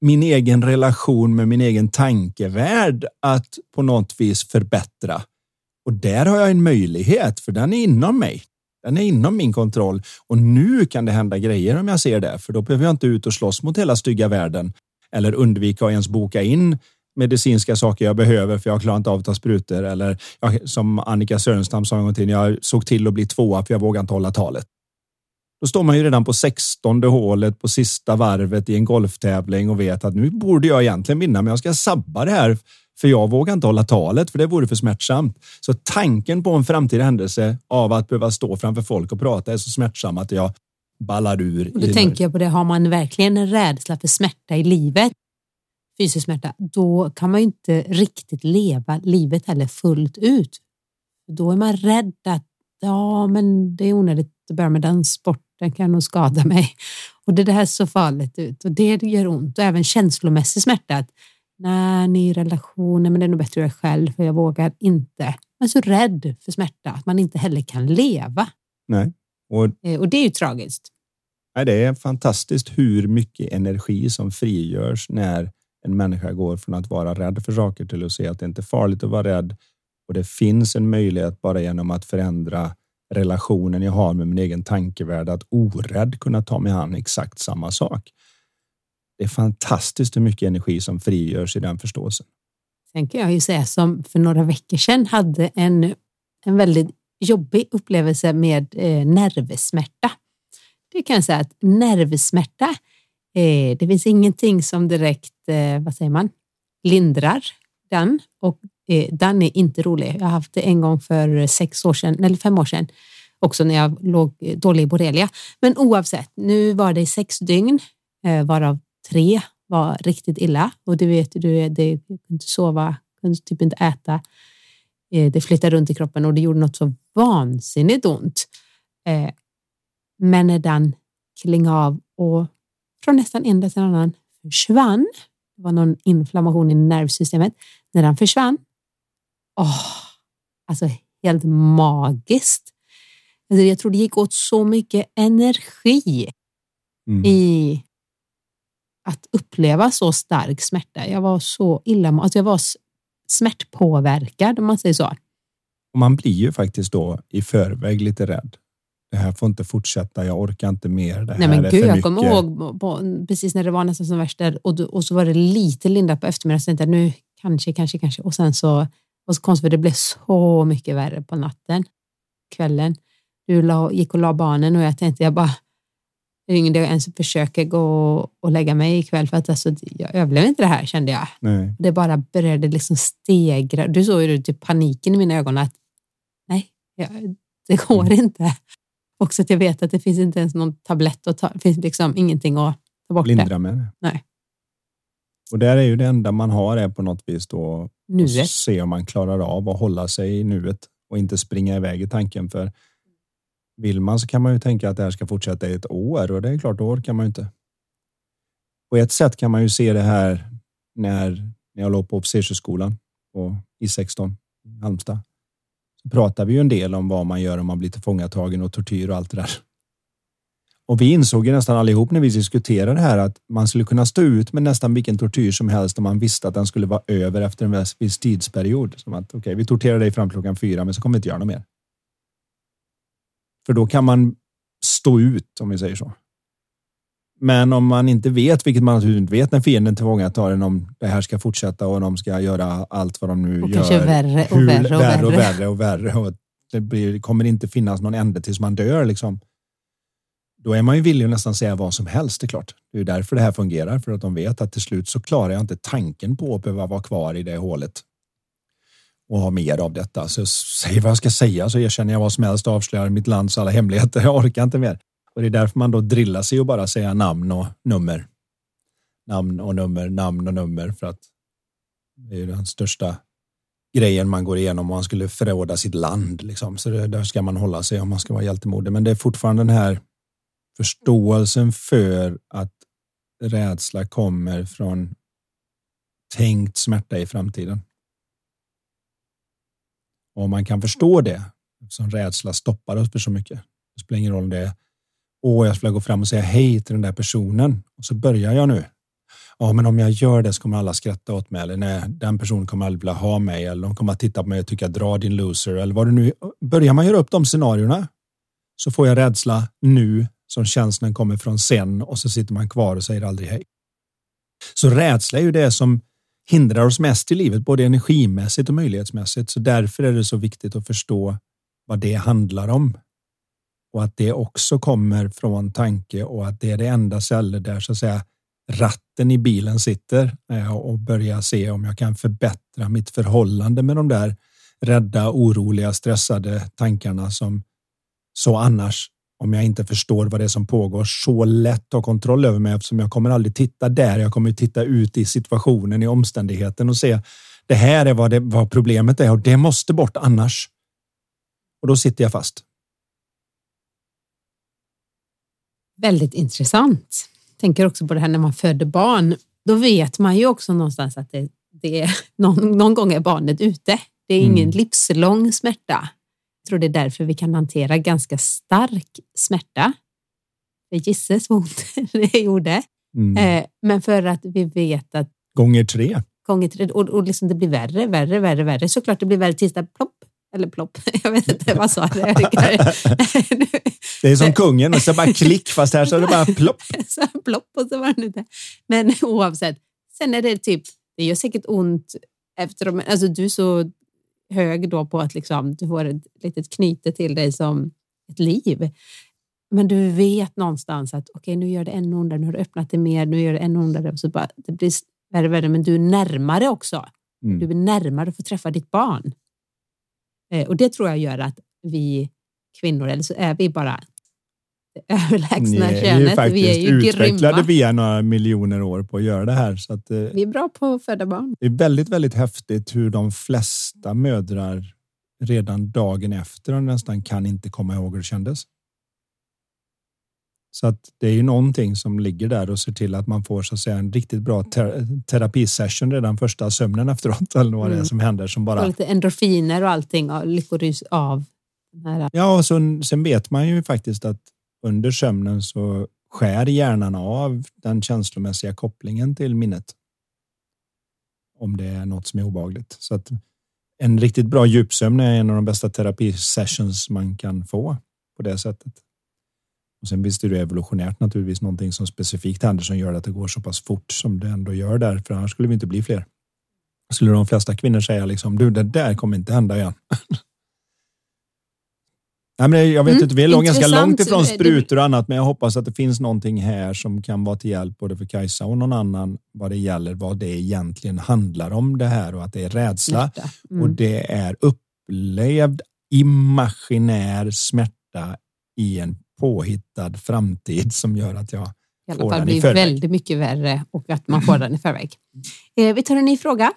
min egen relation med min egen tankevärld att på något vis förbättra. Och där har jag en möjlighet, för den är inom mig. Den är inom min kontroll och nu kan det hända grejer om jag ser det, för då behöver jag inte ut och slåss mot hela stygga världen eller undvika att ens boka in medicinska saker jag behöver för jag klarar inte av att ta sprutor eller jag, som Annika Sörenstam sa en gång till, jag såg till att bli tvåa för jag vågar inte hålla talet. Då står man ju redan på 16 hålet på sista varvet i en golftävling och vet att nu borde jag egentligen vinna, men jag ska sabba det här för jag vågar inte hålla talet för det vore för smärtsamt. Så tanken på en framtida händelse av att behöva stå framför folk och prata är så smärtsam att jag ballar ur. Och då tänker jag på det, har man verkligen en rädsla för smärta i livet, fysisk smärta, då kan man ju inte riktigt leva livet heller fullt ut. Då är man rädd att ja, men det är onödigt att börja med den sporten, kan nog skada mig. Och det där ser farligt ut och det gör ont och även känslomässig smärta. Att, Nej, ny relationer, men det är nog bättre att göra själv för jag vågar inte. Man är så rädd för smärta att man inte heller kan leva. Nej, Och, eh, och det är ju tragiskt. Nej, det är fantastiskt hur mycket energi som frigörs när en människa går från att vara rädd för saker till att se att det inte är farligt att vara rädd och det finns en möjlighet bara genom att förändra relationen jag har med min egen tankevärld att orädd kunna ta mig an exakt samma sak. Det är fantastiskt hur mycket energi som frigörs i den förståelsen. Sen kan jag ju säga som för några veckor sedan hade en, en väldigt jobbig upplevelse med eh, nervsmärta. Det kan jag säga att nervsmärta, eh, det finns ingenting som direkt, eh, vad säger man, lindrar den och eh, den är inte rolig. Jag har haft det en gång för sex år sedan, eller fem år sedan, också när jag låg dålig i borrelia. Men oavsett, nu var det sex dygn, eh, varav tre var riktigt illa och du vet, du, det, jag kunde inte sova, kunde typ inte äta. Eh, det flyttade runt i kroppen och det gjorde något så vansinnigt ont. Eh, men när den klingade av och från nästan en dag till en annan försvann, det var någon inflammation i nervsystemet, när den försvann, åh, alltså helt magiskt. Alltså jag tror det gick åt så mycket energi mm. i att uppleva så stark smärta. Jag var så illa, alltså jag var smärtpåverkad om man säger så. Och man blir ju faktiskt då i förväg lite rädd. Det här får inte fortsätta, jag orkar inte mer. Det Nej, men gud, jag kommer ihåg på, precis när det var nästan som värst där och, och så var det lite lindat på eftermiddagen. Så tänkte nu kanske, kanske, kanske. Och sen så, och så konstigt för det blev så mycket värre på natten, kvällen. Du la, gick och la barnen och jag tänkte jag bara ringde och ens försöker gå och lägga mig ikväll för att alltså, jag överlever inte det här kände jag. Nej. Det bara började liksom stegra. Du såg ju typ paniken i mina ögon att nej, jag, det går mm. inte. Också att jag vet att det finns inte ens någon tablett och det finns liksom ingenting att ta bort Lindra med det. Nej. Och där är ju det enda man har är på något vis då nuet. se om man klarar av att hålla sig i nuet och inte springa iväg i tanken. För vill man så kan man ju tänka att det här ska fortsätta i ett år och det är klart, då orkar man ju inte. På ett sätt kan man ju se det här när, när jag låg på officershögskolan på I16 i Halmstad. Så pratar vi ju en del om vad man gör om man blir tillfångatagen och tortyr och allt det där. Och vi insåg ju nästan allihop när vi diskuterade det här att man skulle kunna stå ut med nästan vilken tortyr som helst om man visste att den skulle vara över efter en viss tidsperiod. Som att okej, okay, vi torterar dig fram klockan fyra, men så kommer vi inte göra något mer. För då kan man stå ut om vi säger så. Men om man inte vet, vilket man naturligtvis inte vet när fienden tillfångatar en om det här ska fortsätta och de ska göra allt vad de nu och gör. Kanske värre och hur, värre och värre. och värre och värre. Och det blir, kommer inte finnas någon ände tills man dör. Liksom. Då är man ju villig att nästan säga vad som helst. Det är klart. Det är därför det här fungerar. För att de vet att till slut så klarar jag inte tanken på att behöva vara kvar i det hålet och ha mer av detta. Så jag säger vad jag ska säga så erkänner jag vad som helst och avslöjar mitt lands alla hemligheter. Jag orkar inte mer. Och det är därför man då drillar sig och bara säga namn och nummer. Namn och nummer, namn och nummer för att det är den största grejen man går igenom om man skulle förråda sitt land. Liksom. Så det, där ska man hålla sig om man ska vara hjältemodig. Men det är fortfarande den här förståelsen för att rädsla kommer från tänkt smärta i framtiden. Och om man kan förstå det, som rädsla stoppar oss för så mycket. Det spelar ingen roll om det är Åh, jag skulle gå fram och säga hej till den där personen och så börjar jag nu. Ja, men om jag gör det så kommer alla skratta åt mig eller nej, den personen kommer aldrig vilja ha mig eller de kommer att titta på mig och tycka dra din loser eller vad det nu Börjar man göra upp de scenarierna så får jag rädsla nu som känslan kommer från sen och så sitter man kvar och säger aldrig hej. Så rädsla är ju det som hindrar oss mest i livet, både energimässigt och möjlighetsmässigt. Så därför är det så viktigt att förstå vad det handlar om. Och att det också kommer från tanke och att det är det enda stället där så att säga ratten i bilen sitter eh, och börja se om jag kan förbättra mitt förhållande med de där rädda, oroliga, stressade tankarna som så annars om jag inte förstår vad det är som pågår så lätt ha kontroll över mig eftersom jag kommer aldrig titta där. Jag kommer titta ut i situationen, i omständigheten och se det här är vad, det, vad problemet är och det måste bort annars. Och då sitter jag fast. Väldigt intressant. Tänker också på det här när man föder barn. Då vet man ju också någonstans att det, det är, någon, någon gång är barnet ute. Det är ingen mm. livslång smärta tror det är därför vi kan hantera ganska stark smärta. Det gisses vad ont det gjorde. Mm. Eh, men för att vi vet att... Gånger tre. Gånger tre. Och, och liksom det blir värre, värre, värre, värre. Såklart det blir värre tills det plopp. Eller plopp. Jag vet inte vad sa det. det är som kungen och så bara klick fast här så är det bara plopp. så plopp och så var det inte. Men oavsett. Sen är det typ, det gör säkert ont efter, alltså du är så hög då på att liksom, du får ett litet knyte till dig som ett liv. Men du vet någonstans att okej, okay, nu gör det ännu ondare, nu har du öppnat det mer, nu gör det ännu ondare. Så bara, det blir värre och värre, men du är närmare också. Mm. Du är närmare att få träffa ditt barn. Eh, och det tror jag gör att vi kvinnor, eller så är vi bara överlägsna könet. Ni är ju faktiskt vi är ju utvecklade grymma. via några miljoner år på att göra det här. Så att, eh, vi är bra på att föda barn. Det är väldigt, väldigt häftigt hur de flesta mödrar redan dagen efter nästan kan inte komma ihåg hur det kändes. Så att det är ju någonting som ligger där och ser till att man får så att säga en riktigt bra ter terapisession redan första sömnen efteråt eller vad mm. det är mm. som händer som bara. Och lite endorfiner och allting och lyckorus av. Ja, och så, sen vet man ju faktiskt att under sömnen så skär hjärnan av den känslomässiga kopplingen till minnet. Om det är något som är obagligt. Så att en riktigt bra djupsömn är en av de bästa terapisessions man kan få på det sättet. Och sen visst är det evolutionärt naturligtvis någonting som specifikt händer som gör att det går så pass fort som det ändå gör där, för annars skulle vi inte bli fler. Skulle de flesta kvinnor säga liksom, du, det där kommer inte hända igen. Nej, men jag vet mm, inte, vi är lång, ganska långt ifrån sprutor och annat, men jag hoppas att det finns någonting här som kan vara till hjälp både för Kajsa och någon annan vad det gäller vad det egentligen handlar om det här och att det är rädsla mm. och det är upplevd imaginär smärta i en påhittad framtid som gör att jag i alla fall blir väldigt mycket värre och att man får den i förväg. Eh, vi tar en ny fråga.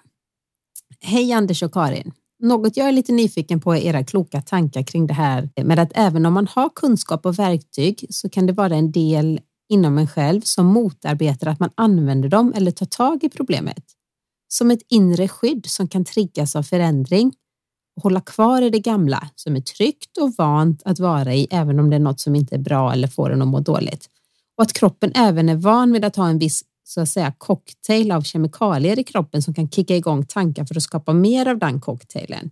Hej Anders och Karin. Något jag är lite nyfiken på är era kloka tankar kring det här med att även om man har kunskap och verktyg så kan det vara en del inom en själv som motarbetar att man använder dem eller tar tag i problemet. Som ett inre skydd som kan triggas av förändring och hålla kvar i det gamla som är tryggt och vant att vara i även om det är något som inte är bra eller får en att må dåligt. Och att kroppen även är van vid att ha en viss så att säga cocktail av kemikalier i kroppen som kan kicka igång tankar för att skapa mer av den cocktailen.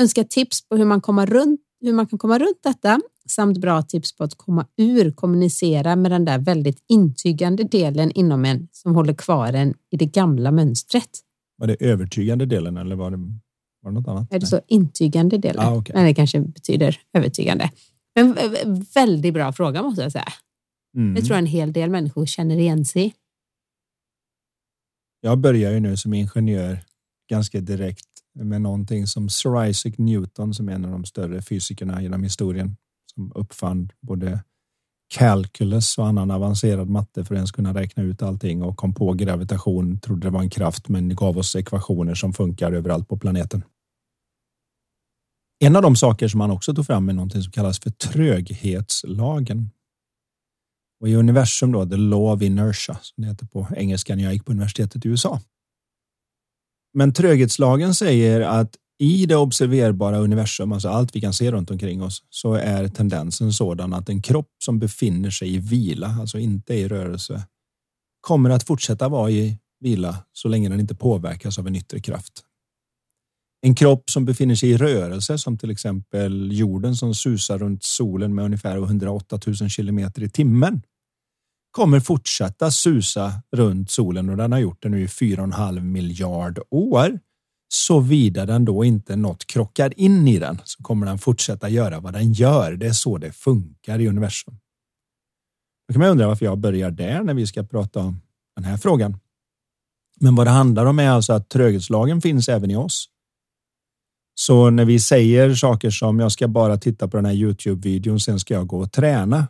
Önskar tips på hur man, runt, hur man kan komma runt detta samt bra tips på att komma ur kommunicera med den där väldigt intygande delen inom en som håller kvar en i det gamla mönstret. Var det övertygande delen eller var det, var det något annat? Är det så intygande delen? Ah, okay. Nej, det kanske betyder övertygande. Men väldigt bra fråga måste jag säga. Mm. Det tror jag en hel del människor känner igen sig. Jag börjar ju nu som ingenjör ganska direkt med någonting som Sir Isaac Newton som är en av de större fysikerna genom historien som uppfann både calculus och annan avancerad matte för att ens kunna räkna ut allting och kom på gravitation, trodde det var en kraft men gav oss ekvationer som funkar överallt på planeten. En av de saker som han också tog fram är någonting som kallas för tröghetslagen. Och i universum då, the law of inertia, som det heter på engelska när jag gick på universitetet i USA. Men tröghetslagen säger att i det observerbara universum, alltså allt vi kan se runt omkring oss, så är tendensen sådan att en kropp som befinner sig i vila, alltså inte i rörelse, kommer att fortsätta vara i vila så länge den inte påverkas av en yttre kraft. En kropp som befinner sig i rörelse, som till exempel jorden som susar runt solen med ungefär 108 000 kilometer i timmen, kommer fortsätta susa runt solen och den har gjort det nu i 4,5 miljard år. Såvida den då inte något krockar in i den så kommer den fortsätta göra vad den gör. Det är så det funkar i universum. Då kan man undra varför jag börjar där när vi ska prata om den här frågan. Men vad det handlar om är alltså att tröghetslagen finns även i oss. Så när vi säger saker som jag ska bara titta på den här Youtube-videon, sen ska jag gå och träna.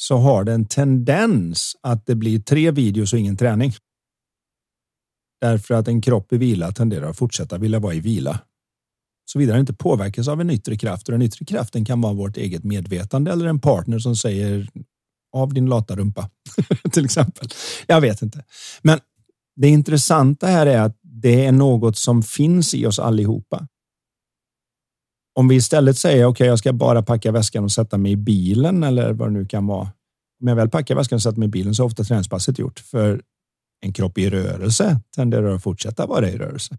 Så har det en tendens att det blir tre videos och ingen träning. Därför att en kropp i vila tenderar att fortsätta vilja vara i vila. Såvida den inte påverkas av en yttre kraft och den yttre kraften kan vara vårt eget medvetande eller en partner som säger av din lata rumpa till exempel. Jag vet inte, men det intressanta här är att det är något som finns i oss allihopa om vi istället säger okej, okay, jag ska bara packa väskan och sätta mig i bilen eller vad det nu kan vara. Om jag väl packar väskan och sätter mig i bilen så är ofta träningspasset gjort. För en kropp i rörelse tenderar att fortsätta vara i rörelse.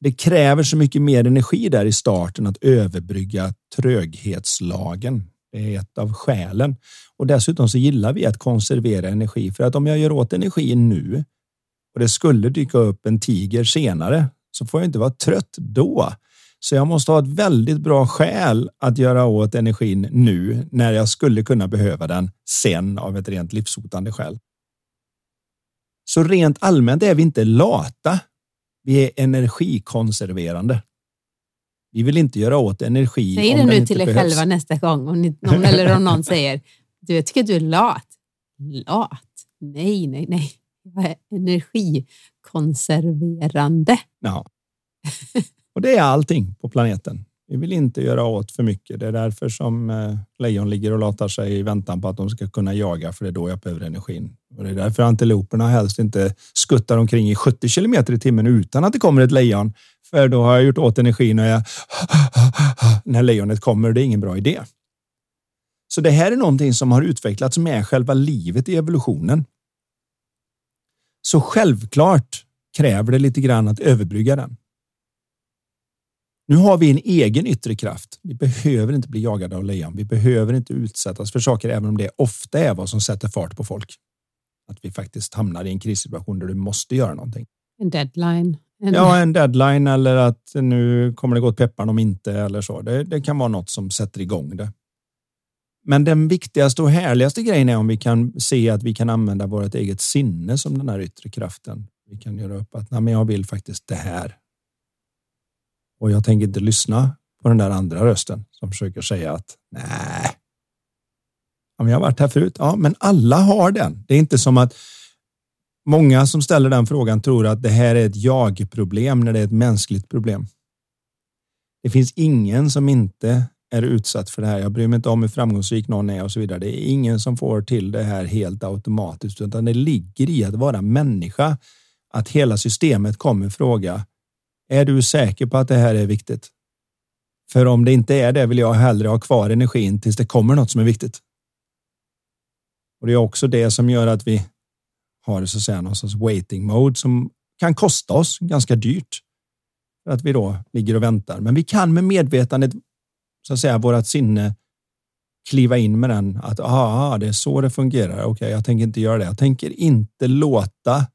Det kräver så mycket mer energi där i starten att överbrygga tröghetslagen. Det är ett av skälen. Och dessutom så gillar vi att konservera energi för att om jag gör åt energi nu och det skulle dyka upp en tiger senare så får jag inte vara trött då. Så jag måste ha ett väldigt bra skäl att göra åt energin nu när jag skulle kunna behöva den sen av ett rent livshotande skäl. Så rent allmänt är vi inte lata. Vi är energikonserverande. Vi vill inte göra åt energi. Säg det nu till er själva nästa gång om ni, någon, eller om någon säger du, jag tycker du är lat. Lat? Nej, nej, nej. Energikonserverande. Ja. Och det är allting på planeten. Vi vill inte göra åt för mycket. Det är därför som eh, lejon ligger och latar sig i väntan på att de ska kunna jaga, för det är då jag behöver energin. Och det är därför antiloperna helst inte skuttar omkring i 70 kilometer i timmen utan att det kommer ett lejon. För då har jag gjort åt energin och jag när lejonet kommer. Det är ingen bra idé. Så det här är någonting som har utvecklats med själva livet i evolutionen. Så självklart kräver det lite grann att överbrygga den. Nu har vi en egen yttre kraft. Vi behöver inte bli jagade av lejon. Vi behöver inte utsättas för saker, även om det ofta är vad som sätter fart på folk. Att vi faktiskt hamnar i en krissituation där du måste göra någonting. En deadline. En... Ja, en deadline eller att nu kommer det gå åt pepparn om inte eller så. Det, det kan vara något som sätter igång det. Men den viktigaste och härligaste grejen är om vi kan se att vi kan använda vårt eget sinne som den här yttre kraften. Vi kan göra upp att Nej, men jag vill faktiskt det här och jag tänker inte lyssna på den där andra rösten som försöker säga att nej. Ja, jag har varit här förut. Ja, men alla har den. Det är inte som att många som ställer den frågan tror att det här är ett jag-problem när det är ett mänskligt problem. Det finns ingen som inte är utsatt för det här. Jag bryr mig inte om hur framgångsrik någon är och så vidare. Det är ingen som får till det här helt automatiskt, utan det ligger i att vara människa. Att hela systemet kommer fråga är du säker på att det här är viktigt? För om det inte är det vill jag hellre ha kvar energin tills det kommer något som är viktigt. Och det är också det som gör att vi har så att säga någon sorts waiting mode som kan kosta oss ganska dyrt. För att vi då ligger och väntar. Men vi kan med medvetandet, så att säga, vårat sinne kliva in med den att aha, det är så det fungerar. Okej, okay, jag tänker inte göra det. Jag tänker inte låta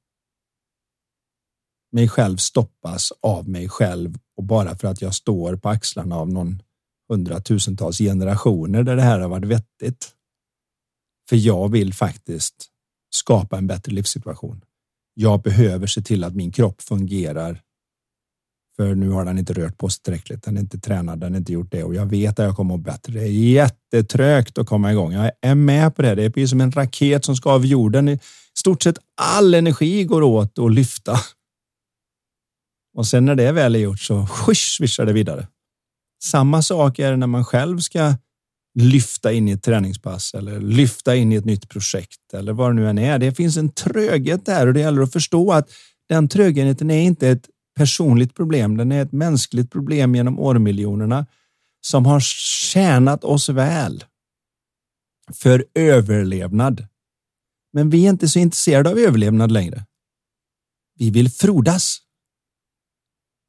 mig själv stoppas av mig själv och bara för att jag står på axlarna av någon hundratusentals generationer där det här har varit vettigt. För jag vill faktiskt skapa en bättre livssituation. Jag behöver se till att min kropp fungerar. För nu har den inte rört på sig tillräckligt. Den är inte tränad, den har inte gjort det och jag vet att jag kommer att må bättre. Det är jättetrögt att komma igång. Jag är med på det. Det är som en raket som ska av jorden. I stort sett all energi går åt att lyfta och sen när det väl är gjort så svischar det vidare. Samma sak är det när man själv ska lyfta in i ett träningspass eller lyfta in i ett nytt projekt eller vad det nu än är. Det finns en tröghet där och det gäller att förstå att den trögheten är inte ett personligt problem. Den är ett mänskligt problem genom årmiljonerna som har tjänat oss väl för överlevnad. Men vi är inte så intresserade av överlevnad längre. Vi vill frodas.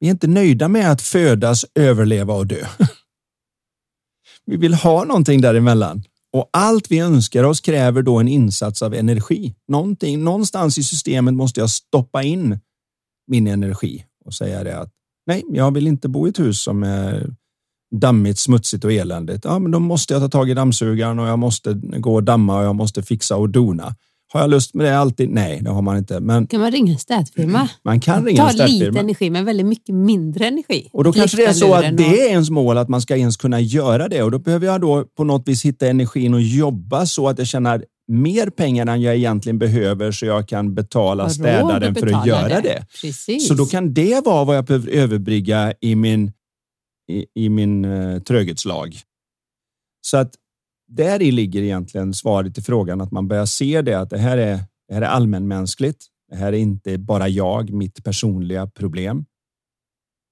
Vi är inte nöjda med att födas, överleva och dö. Vi vill ha någonting däremellan och allt vi önskar oss kräver då en insats av energi. Någonting, någonstans i systemet måste jag stoppa in min energi och säga det att nej, jag vill inte bo i ett hus som är dammigt, smutsigt och eländigt. Ja, men då måste jag ta tag i dammsugaren och jag måste gå och damma och jag måste fixa och dona. Har jag lust med det alltid? Nej, det har man inte. Men kan man ringa en städfirma? Man kan ringa en städfirma. lite energi, men väldigt mycket mindre energi. Och då kanske det är så att det är ens mål att man ska ens kunna göra det. Och då behöver jag då på något vis hitta energin och jobba så att jag känner mer pengar än jag egentligen behöver så jag kan betala städaren för att göra det. det. Precis. Så då kan det vara vad jag behöver överbrygga i min, i, i min uh, tröghetslag. Så att där i ligger egentligen svaret till frågan att man börjar se det att det här är, det här är allmänmänskligt. Det här är inte bara jag, mitt personliga problem.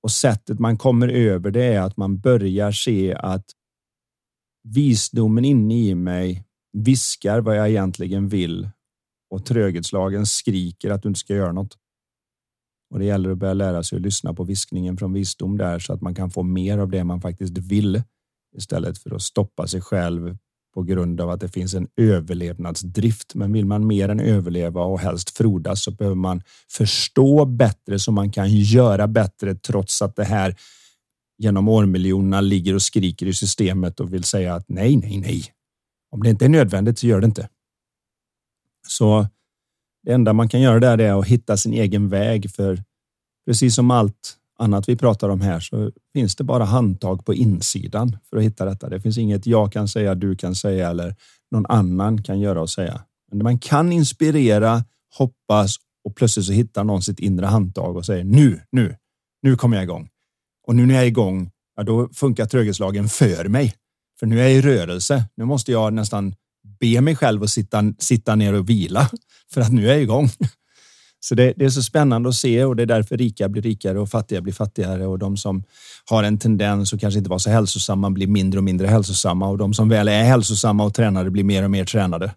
Och sättet man kommer över det är att man börjar se att visdomen inne i mig viskar vad jag egentligen vill och tröghetslagen skriker att du inte ska göra något. Och det gäller att börja lära sig att lyssna på viskningen från visdom där så att man kan få mer av det man faktiskt vill istället för att stoppa sig själv på grund av att det finns en överlevnadsdrift. Men vill man mer än överleva och helst frodas så behöver man förstå bättre så man kan göra bättre trots att det här genom årmiljonerna ligger och skriker i systemet och vill säga att nej, nej, nej. Om det inte är nödvändigt så gör det inte. Så det enda man kan göra där är att hitta sin egen väg för precis som allt annat vi pratar om här så finns det bara handtag på insidan för att hitta detta. Det finns inget jag kan säga, du kan säga eller någon annan kan göra och säga. Men man kan inspirera, hoppas och plötsligt så hittar någon sitt inre handtag och säger nu, nu, nu kommer jag igång. Och nu när jag är igång, ja, då funkar tröghetslagen för mig. För nu är jag i rörelse. Nu måste jag nästan be mig själv att sitta, sitta ner och vila för att nu är jag igång. Så det, det, är så spännande att se och det är därför rika blir rikare och fattiga blir fattigare och de som har en tendens att kanske inte vara så hälsosamma blir mindre och mindre hälsosamma och de som väl är hälsosamma och tränade blir mer och mer tränade.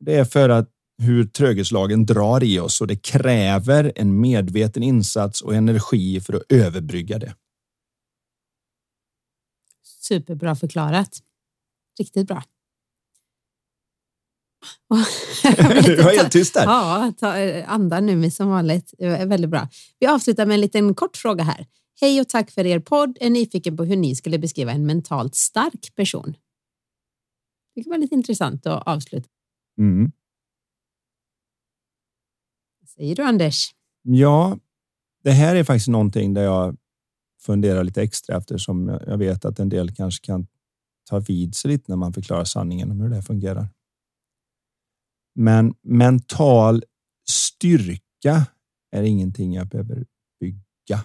Det är för att hur tröghetslagen drar i oss och det kräver en medveten insats och energi för att överbrygga det. Superbra förklarat. Riktigt bra du var helt tyst där. Ja, ta, eh, andan nu som vanligt. Det är väldigt bra. Vi avslutar med en liten kort fråga här. Hej och tack för er podd. Är nyfiken på hur ni skulle beskriva en mentalt stark person. Det kan vara lite intressant att avsluta. Mm. Vad säger du Anders? Ja, det här är faktiskt någonting där jag funderar lite extra eftersom jag vet att en del kanske kan ta vid sig lite när man förklarar sanningen om hur det fungerar. Men mental styrka är ingenting jag behöver bygga.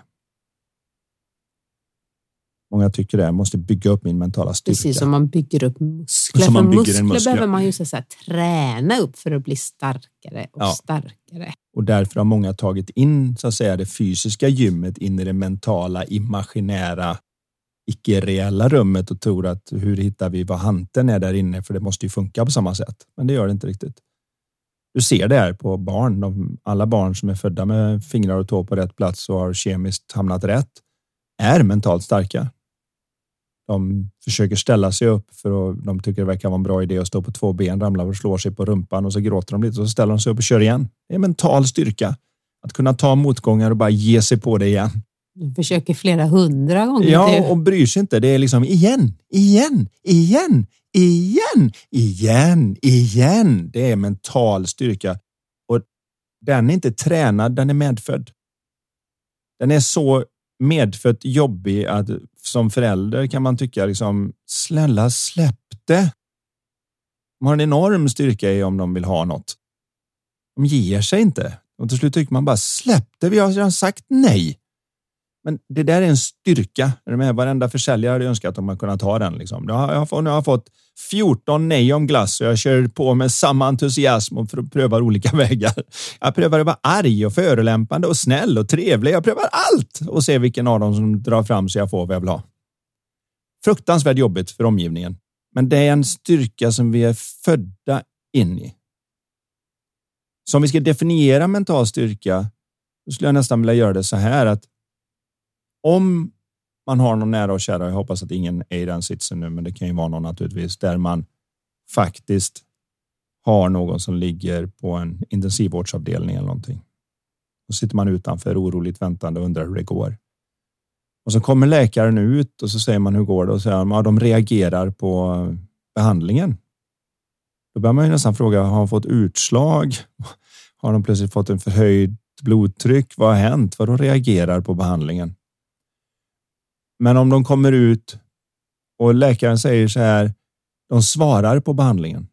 Många tycker det. Jag måste bygga upp min mentala styrka. Precis som man bygger upp muskler. Som man bygger muskler, muskler behöver man ju så här, träna upp för att bli starkare och ja. starkare. Och därför har många tagit in så att säga det fysiska gymmet in i det mentala, imaginära, icke-reella rummet och tror att hur hittar vi vad hanten är där inne? För det måste ju funka på samma sätt. Men det gör det inte riktigt. Du ser det här på barn. De, alla barn som är födda med fingrar och tår på rätt plats och har kemiskt hamnat rätt är mentalt starka. De försöker ställa sig upp för att de tycker det verkar vara en bra idé att stå på två ben, ramlar och slår sig på rumpan och så gråter de lite och så ställer de sig upp och kör igen. Det är mental styrka att kunna ta motgångar och bara ge sig på det igen. De försöker flera hundra gånger. Ja, och bryr sig inte. Det är liksom igen, igen, igen, igen, igen, igen. Det är mental styrka och den är inte tränad, den är medfödd. Den är så medfött jobbig att som förälder kan man tycka liksom snälla släpp det. De har en enorm styrka i om de vill ha något. De ger sig inte och till slut tycker man bara släpp det. Vi har redan sagt nej. Men det där är en styrka. Med varenda försäljare hade önskat att man kunnat ha den. Liksom. Nu har jag, fått, nu har jag fått 14 nej om glass och jag kör på med samma entusiasm och prövar olika vägar. Jag prövar att vara arg och förolämpande och snäll och trevlig. Jag prövar allt och ser vilken av dem som drar fram så jag får vad jag vill ha. Fruktansvärt jobbigt för omgivningen, men det är en styrka som vi är födda in i. Så om vi ska definiera mental styrka, så skulle jag nästan vilja göra det så här att om man har någon nära och kära, jag hoppas att ingen är i den sitsen nu, men det kan ju vara någon naturligtvis, där man faktiskt har någon som ligger på en intensivvårdsavdelning eller någonting. Då sitter man utanför oroligt väntande och undrar hur det går. Och så kommer läkaren ut och så säger man hur går det och säger ja, de reagerar på behandlingen. Då börjar man ju nästan fråga, har de fått utslag? Har de plötsligt fått en förhöjd blodtryck? Vad har hänt? Vad de reagerar på behandlingen? Men om de kommer ut och läkaren säger så här, de svarar på behandlingen.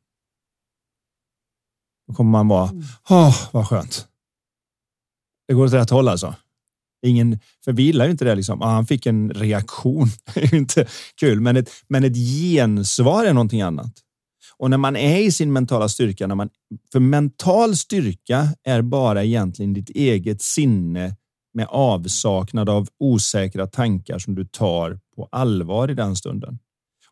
Då kommer man vara, mm. åh, oh, vad skönt. Det går åt rätt håll alltså. Ingen, för vi gillar ju inte det liksom. Ah, han fick en reaktion. det är inte kul, men ett, men ett gensvar är någonting annat. Och när man är i sin mentala styrka, när man, för mental styrka är bara egentligen ditt eget sinne med avsaknad av osäkra tankar som du tar på allvar i den stunden.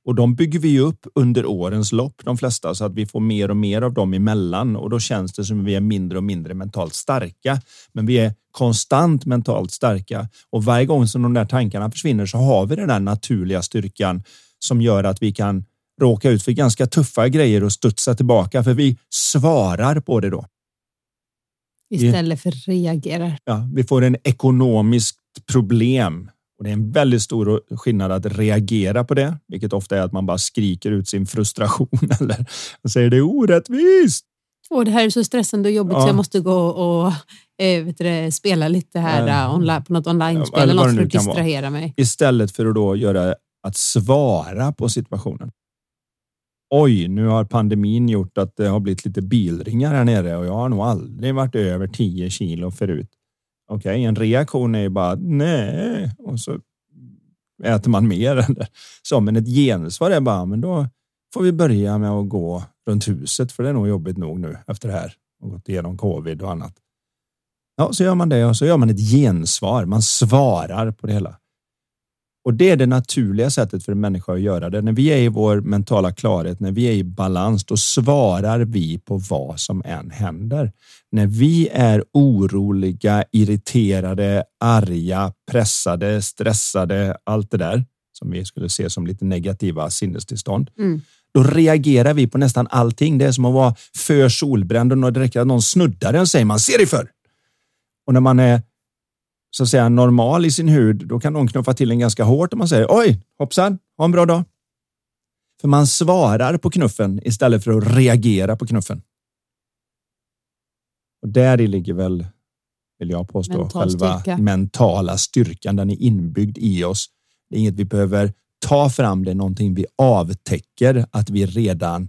Och de bygger vi upp under årens lopp, de flesta, så att vi får mer och mer av dem emellan och då känns det som att vi är mindre och mindre mentalt starka. Men vi är konstant mentalt starka och varje gång som de där tankarna försvinner så har vi den där naturliga styrkan som gör att vi kan råka ut för ganska tuffa grejer och studsa tillbaka för vi svarar på det då. Istället för reagerar. Ja, vi får en ekonomiskt problem och det är en väldigt stor skillnad att reagera på det, vilket ofta är att man bara skriker ut sin frustration eller säger det är orättvist. Och det här är så stressande och jobbigt ja. så jag måste gå och eh, vet du, spela lite här ja. online, på något online-spel eller något för att distrahera mig. Istället för att då göra att svara på situationen. Oj, nu har pandemin gjort att det har blivit lite bilringar här nere och jag har nog aldrig varit över 10 kilo förut. Okej, okay, en reaktion är ju bara nej och så äter man mer. Eller så, men ett gensvar är bara, men då får vi börja med att gå runt huset för det är nog jobbigt nog nu efter det här och gått igenom covid och annat. Ja, så gör man det och så gör man ett gensvar. Man svarar på det hela. Och det är det naturliga sättet för en människa att göra det. När vi är i vår mentala klarhet, när vi är i balans, då svarar vi på vad som än händer. När vi är oroliga, irriterade, arga, pressade, stressade, allt det där som vi skulle se som lite negativa sinnestillstånd. Mm. Då reagerar vi på nästan allting. Det är som att vara för solbränd och det räcker att någon snuddar den säger man ser dig för. Och när man är så att säga normal i sin hud, då kan någon knuffa till en ganska hårt och man säger oj, hoppsan, ha en bra dag. För man svarar på knuffen istället för att reagera på knuffen. Och där ligger väl, vill jag påstå, Mental själva styrka. mentala styrkan. Den är inbyggd i oss. Det är inget vi behöver ta fram. Det är någonting vi avtäcker att vi redan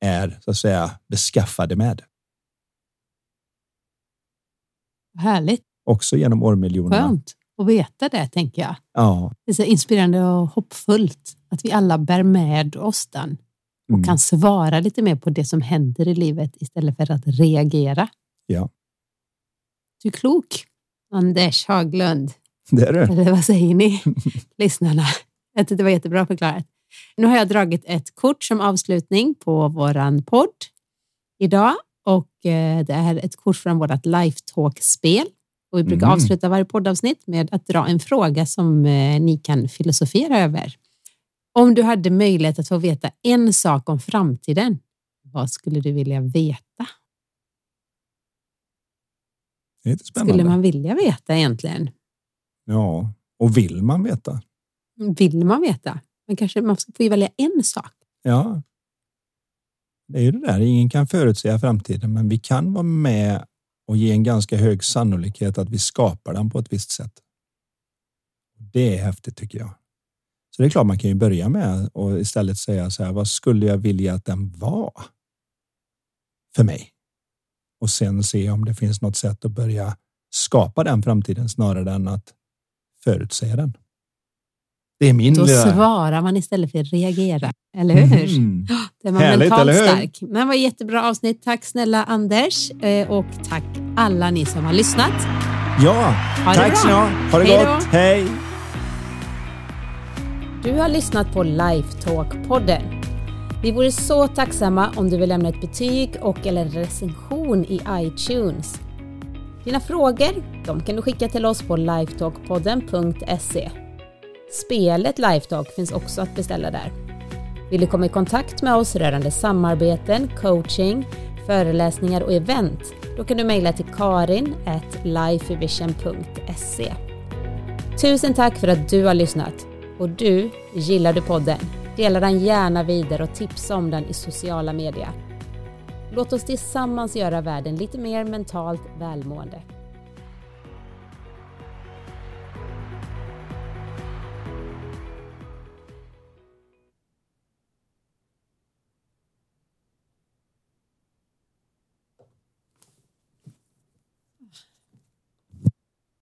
är så att säga beskaffade med. Härligt också genom årmiljonerna. Skönt att veta det, tänker jag. Ja. Det är så inspirerande och hoppfullt att vi alla bär med oss den och mm. kan svara lite mer på det som händer i livet istället för att reagera. Ja. Du är klok, Anders Haglund. Det är du. Eller vad säger ni, lyssnarna? Jag tyckte det var jättebra förklarat. Nu har jag dragit ett kort som avslutning på våran podd idag och eh, det är ett kort från vårt Lifetalk-spel och vi brukar mm. avsluta varje poddavsnitt med att dra en fråga som eh, ni kan filosofera över. Om du hade möjlighet att få veta en sak om framtiden, vad skulle du vilja veta? Det är spännande. Skulle man vilja veta egentligen? Ja, och vill man veta? Vill man veta? Men kanske man får välja en sak. Ja. Det är ju det där, ingen kan förutsäga framtiden, men vi kan vara med och ge en ganska hög sannolikhet att vi skapar den på ett visst sätt. Det är häftigt tycker jag. Så det är klart man kan ju börja med och istället säga så här. Vad skulle jag vilja att den var? För mig. Och sen se om det finns något sätt att börja skapa den framtiden snarare än att förutsäga den. Det är min Då lilla... svarar man istället för att reagera, eller hur? Mm. Det var Härligt, mentalt stark. Men det var jättebra avsnitt. Tack snälla Anders eh, och tack alla ni som har lyssnat. Ja, tack så Ha det Hej gott. Hej! Du har lyssnat på Lifetalk-podden. Vi vore så tacksamma om du vill lämna ett betyg och eller recension i iTunes. Dina frågor de kan du skicka till oss på lifetalkpodden.se. Spelet Lifetalk finns också att beställa där. Vill du komma i kontakt med oss rörande samarbeten, coaching, föreläsningar och event? Då kan du mejla till karin lifevision.se. Tusen tack för att du har lyssnat. Och du, gillar du podden? Dela den gärna vidare och tipsa om den i sociala medier. Låt oss tillsammans göra världen lite mer mentalt välmående.